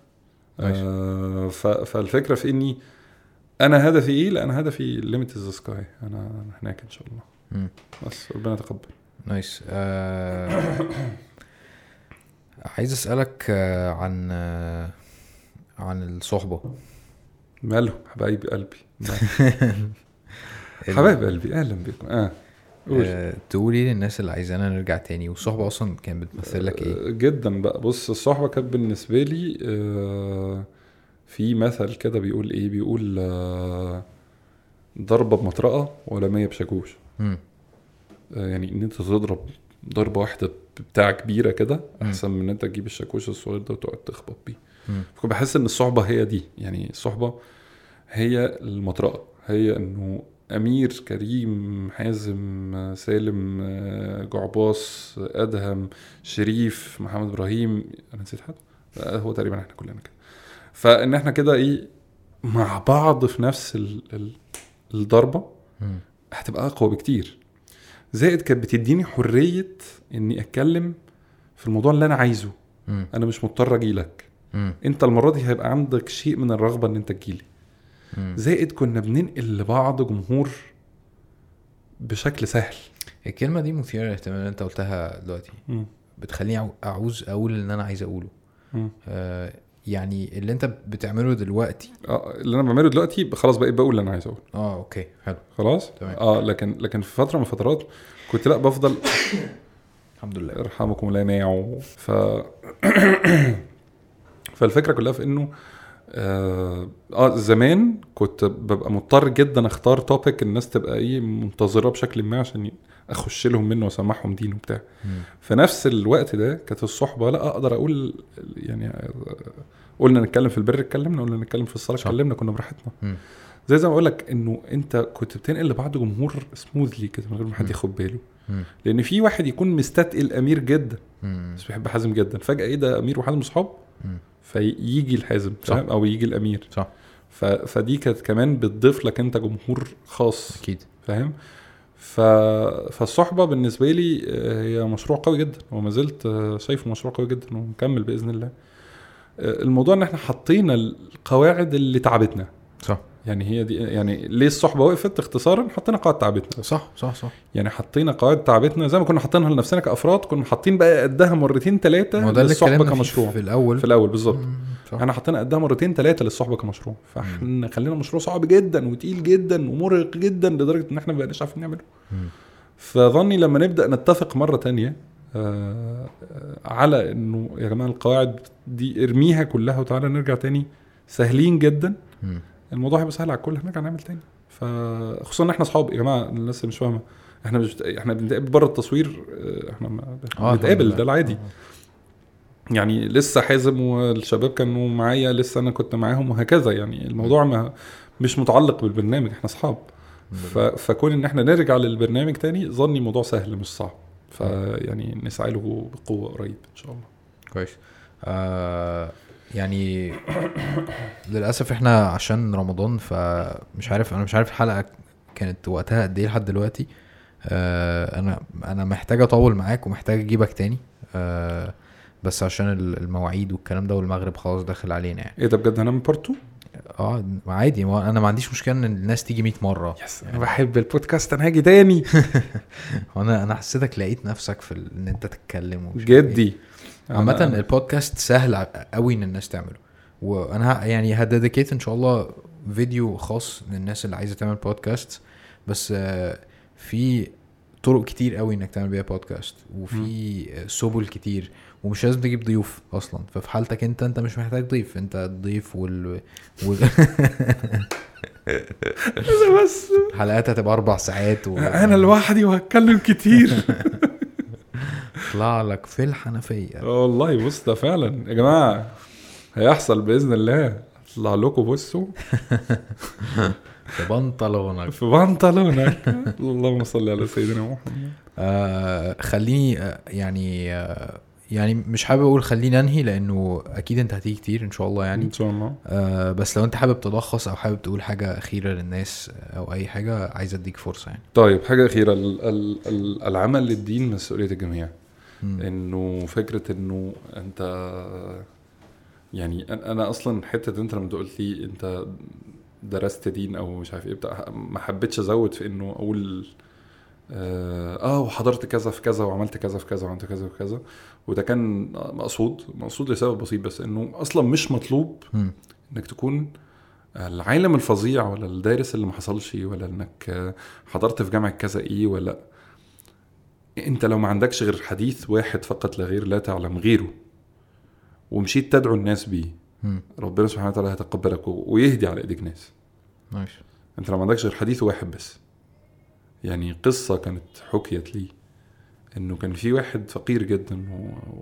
آه فالفكرة في إني أنا هدفي إيه؟ لا أنا هدفي limit the sky أنا هناك إن شاء الله. مم. بس ربنا يتقبل. nice. آه... عايز أسألك آه، عن آه، عن الصحبة. ماله؟ حبايب قلبي. حبايب قلبي أهلا بكم. آه آه، تقولي للناس اللي عايزانا نرجع تاني. والصحبة أصلا كانت بتمثل لك إيه؟ آه، جدا بقى. بص الصحبة كانت بالنسبة لي آه في مثل كده بيقول إيه؟ بيقول آه ضربة بمطرقة ولا مية بشاكوش. آه يعني إن أنت تضرب ضربة واحدة بتاع كبيرة كده. أحسن من إن أنت تجيب الشاكوش الصغير ده وتقعد تخبط بيه. فكنت بحس إن الصحبة هي دي. يعني الصحبة هي المطرقة. هي إنه أمير كريم حازم سالم آه، جعباص أدهم شريف محمد إبراهيم. أنا نسيت حد؟ هو تقريبا إحنا كلنا كده. فإن إحنا كده إيه مع بعض في نفس ال- ال- الضربة. هتبقى أقوى بكتير. زائد كانت بتديني حرية إني أتكلم في الموضوع اللي أنا عايزه. مم. أنا مش مضطر أجي لك مم. انت المرة دي هيبقى عندك شيء من الرغبة ان انت تجيلي. مم. زائد كنا بننقل لبعض جمهور بشكل سهل. الكلمة دي مثيرة للاهتمام اللي انت قلتها دلوقتي. بتخليني أعو- أعوز أقول اللي أنا عايز أقوله. مم. آه يعني اللي انت بتعمله دلوقتي. آه اللي أنا بعمله دلوقتي خلاص بقيت بقول اللي أنا عايز أقوله. آه okay حلو. خلاص؟ تمام. آه لكن لكن في فترة من الفترات كنت لأ بفضل الحمد لله. يرحمكم الله يناعوا ف فالفكرة كلها في إنه آه, آه زمان كنت ببقى مضطر جدا أختار topic الناس تبقى إيه منتظره بشكل ما عشان أخش لهم منه وأسمعهم دين وبتاع مم. في نفس الوقت ده كانت الصحبة لا أقدر أقول يعني آه، قلنا نتكلم في البر اتكلمنا قلنا نتكلم في الصلاة. اتكلمنا كنا براحتنا. زي زي ما بقول لك إنه أنت كنت بتنقل لبعض جمهور سموذلي كده من غير ما حد. ياخد باله. لأن في واحد يكون مستثقل أمير جدا. بس بيحب حازم جدا فجأة إيه ده أمير وحازم صحاب. فيجي الحازم صح. فاهم؟ أو يجي الأمير. صح. ف... فدي كانت كمان بتضيف لك أنت جمهور خاص. أكيد. فاهم؟ ف... فالصحبة بالنسبة لي آه، هي مشروع قوي جدا وما زلت آه، شايفه مشروع قوي جدا ومكمل بإذن الله. آه، الموضوع إن إحنا حطينا القواعد اللي تعبتنا. صح. يعني هي دي يعني ليه الصحبة وقفت؟ اختصارا حطينا قواعد تعبتنا. صح صح صح. يعني حطينا قواعد تعبتنا زي ما كنا حاطينها لنفسنا كأفراد كنا حاطين بقى قدها مرتين ثلاثة للصحبة كمشروع. في الأول. في الأول بالظبط. إحنا حطينا قدها مرتين ثلاثة للصحبة كمشروع. فاحنا خلينا مشروع صعب جدا وتقيل جدا ومرهق جدا لدرجة إن إحنا ما بقناش عارفين نعمله. فظني لما نبدأ نتفق مرة تانية آه، آه، على إنه يا جماعة القواعد دي ارميها كلها وتعالى نرجع تاني سهلين جدا. الموضوع هيبقى سهل على الكل هنرجع نعمل تاني. فخصوصا إن إحنا أصحاب يا جماعة الناس اللي مش فاهمة. إحنا مش بت... إحنا بنتقابل بره التصوير آه، إحنا آه، الحمد بنتقابل. ده العادي. يعني لسه حازم والشباب كانوا معايا لسه أنا كنت معاهم وهكذا. يعني الموضوع ما مش متعلق بالبرنامج إحنا أصحاب. ف... فكون إن إحنا نرجع للبرنامج تاني ظني موضوع سهل مش صعب. فيعني نسعى له بقوة قريب إن شاء الله. كويس. آه يعني للأسف إحنا عشان رمضان فمش عارف أنا مش عارف الحلقة كانت وقتها قد إيه لحد دلوقتي. آه أنا أنا محتاج أطول معاك ومحتاج أجيبك تاني. آه بس عشان ال- المواعيد والكلام ده والمغرب خلاص داخل علينا يعني. إيه ده بجد؟ هنعمل بارت 2 آه عادي. أنا ما عنديش مشكلة إن الناس تيجي 100 مرة. يس أنا بحب البودكاست أنا هاجي تاني. وأنا أنا حسيتك لقيت نفسك في إن أنت تتكلم عارف إيه. عامة البودكاست سهل قوي إن الناس تعمله. وأنا يعني هديديكيت إن شاء الله فيديو خاص للناس اللي عايزة تعمل بودكاست بس آه، في طرق كتير قوي إنك تعمل بيها بودكاست وفي آه، سبل كتير ومش لازم تجيب ضيوف أصلا. ففي حالتك أنت أنت مش محتاج ضيف أنت الضيف وال, وال... بس الحلقات هتبقى أربع ساعات و... أنا لوحدي وهتكلم كتير. طلع لك في الحنفية. آه والله بص ده فعلا. يا جماعة هيحصل بإذن الله. اطلع لكم بصوا في بنطلونك. في بنطلونك. اللهم صل على سيدنا محمد. آه خليني آه يعني آه يعني مش حابب أقول خليني أنهي لأنه أكيد أنت هتيجي كتير إن شاء الله يعني. إن شاء الله. آه بس لو أنت حابب تلخص أو حابب تقول حاجة أخيرة للناس أو أي حاجة عايز أديك فرصة يعني. طيب حاجة أخيرة. ال- ال- ال- العمل للدين مسؤولية الجميع. إنه فكرة إنه أنت يعني أنا أصلا حتة أنت لما قلت لي أنت درست دين أو مش عارف إيه بتاع ما حبيتش أزود في إنه أقول آه آه، وحضرت كذا في كذا وعملت كذا في كذا وعملت كذا في كذا. وده كان مقصود مقصود لسبب بسيط بس إنه أصلا مش مطلوب. إنك تكون العالم الفظيع ولا الدارس اللي ما حصلش ولا إنك حضرت في جامعة كذا إيه ولا. أنت لو ما عندكش غير حديث واحد فقط لا غير لا تعلم غيره. ومشيت تدعو الناس بيه. ربنا سبحانه وتعالى هيتقبلك ويهدي على إيديك ناس. نايس أنت لو ما عندكش غير حديث واحد بس. يعني قصة كانت حكيت لي. إنه كان في واحد فقير جدا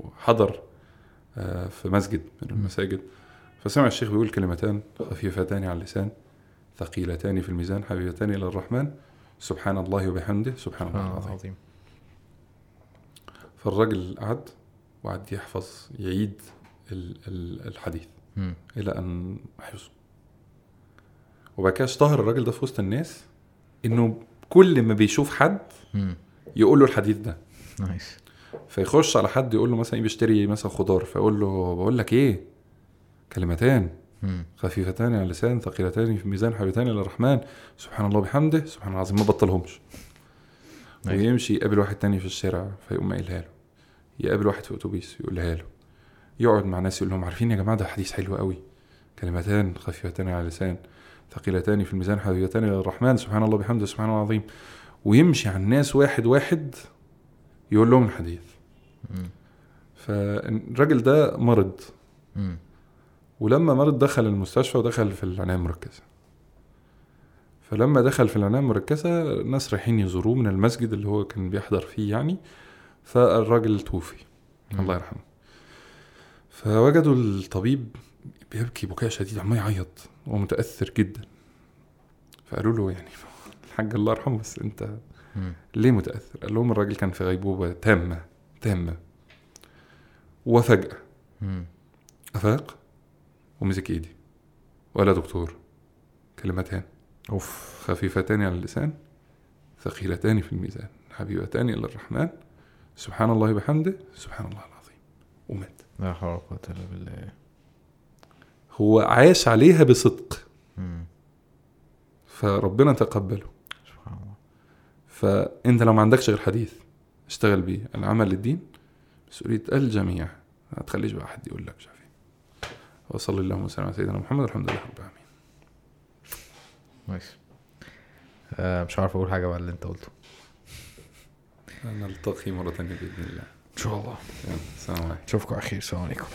وحضر آه، في مسجد من المساجد. فسمع الشيخ بيقول كلمتان خفيفتان على اللسان ثقيلتان في الميزان حبيبتان إلى الرحمن. سبحان الله وبحمده سبحان الله العظيم. عظيم فالراجل قعد وقعد يحفظ يعيد ال- ال- الحديث مم. إلى أن حفظه وبعد كده اشتهر الراجل ده في وسط الناس إنه كل ما بيشوف حد. يقول له الحديث ده. نايس فيخش على حد يقول له مثلا إيه بيشتري مثلا خضار فيقول له بقول لك إيه؟ كلمتان. خفيفتان على اللسان ثقيلتان في الميزان حبيبتان إلى الرحمن. سبحان الله وبحمده سبحان الله العظيم ما بطلهمش. ويمشي يقابل واحد تاني في الشارع فيقوم قايلها له. يقابل واحد في أتوبيس يقولها له. يقعد مع ناس يقول لهم عارفين يا جماعة ده حديث حلو قوي. كلمتان خفيفتان على اللسان ثقيلتان في الميزان حبيبتان إلى الرحمن. سبحان الله وبحمده سبحان الله العظيم. ويمشي على الناس واحد واحد يقول لهم الحديث. فالراجل ده مرض. ولما مرض دخل المستشفى ودخل في العناية المركزة فلما دخل في العناية المركزة ناس رايحين يزوروه من المسجد اللي هو كان بيحضر فيه يعني فالراجل توفي. الله يرحمه فوجدوا الطبيب بيبكي بكاء شديد عمال يعيط ومتأثر جدا فقالوا له يعني الحاج الله يرحمه بس انت. ليه متأثر؟ قال لهم الراجل كان في غيبوبة تامة تامة. وفجأة. مم. أفاق؟ ومسك إيدي. ولا دكتور كلمتان. أوف. خفيفتان على اللسان ثقيلتان في الميزان حبيبتان إلى الرحمن. سبحان الله بحمده سبحان الله العظيم. ومات. لا حول ولا قوة إلا بالله. هو عاش عليها بصدق. مم. فربنا تقبله. فأنت لو ما عندكش غير حديث اشتغل بيه العمل للدين مسؤولية الجميع. ما تخليش بقى حد يقول لك مش عارف إيه. وصلى اللهم وسلم على سيدنا محمد الحمد لله رب العالمين. نايس آه مش عارف أقول حاجة بعد اللي أنت قلته. نلتقي مرة ثانية بإذن الله. إن شاء الله. السلام عليكم. أشوفكم على خير. السلام عليكم.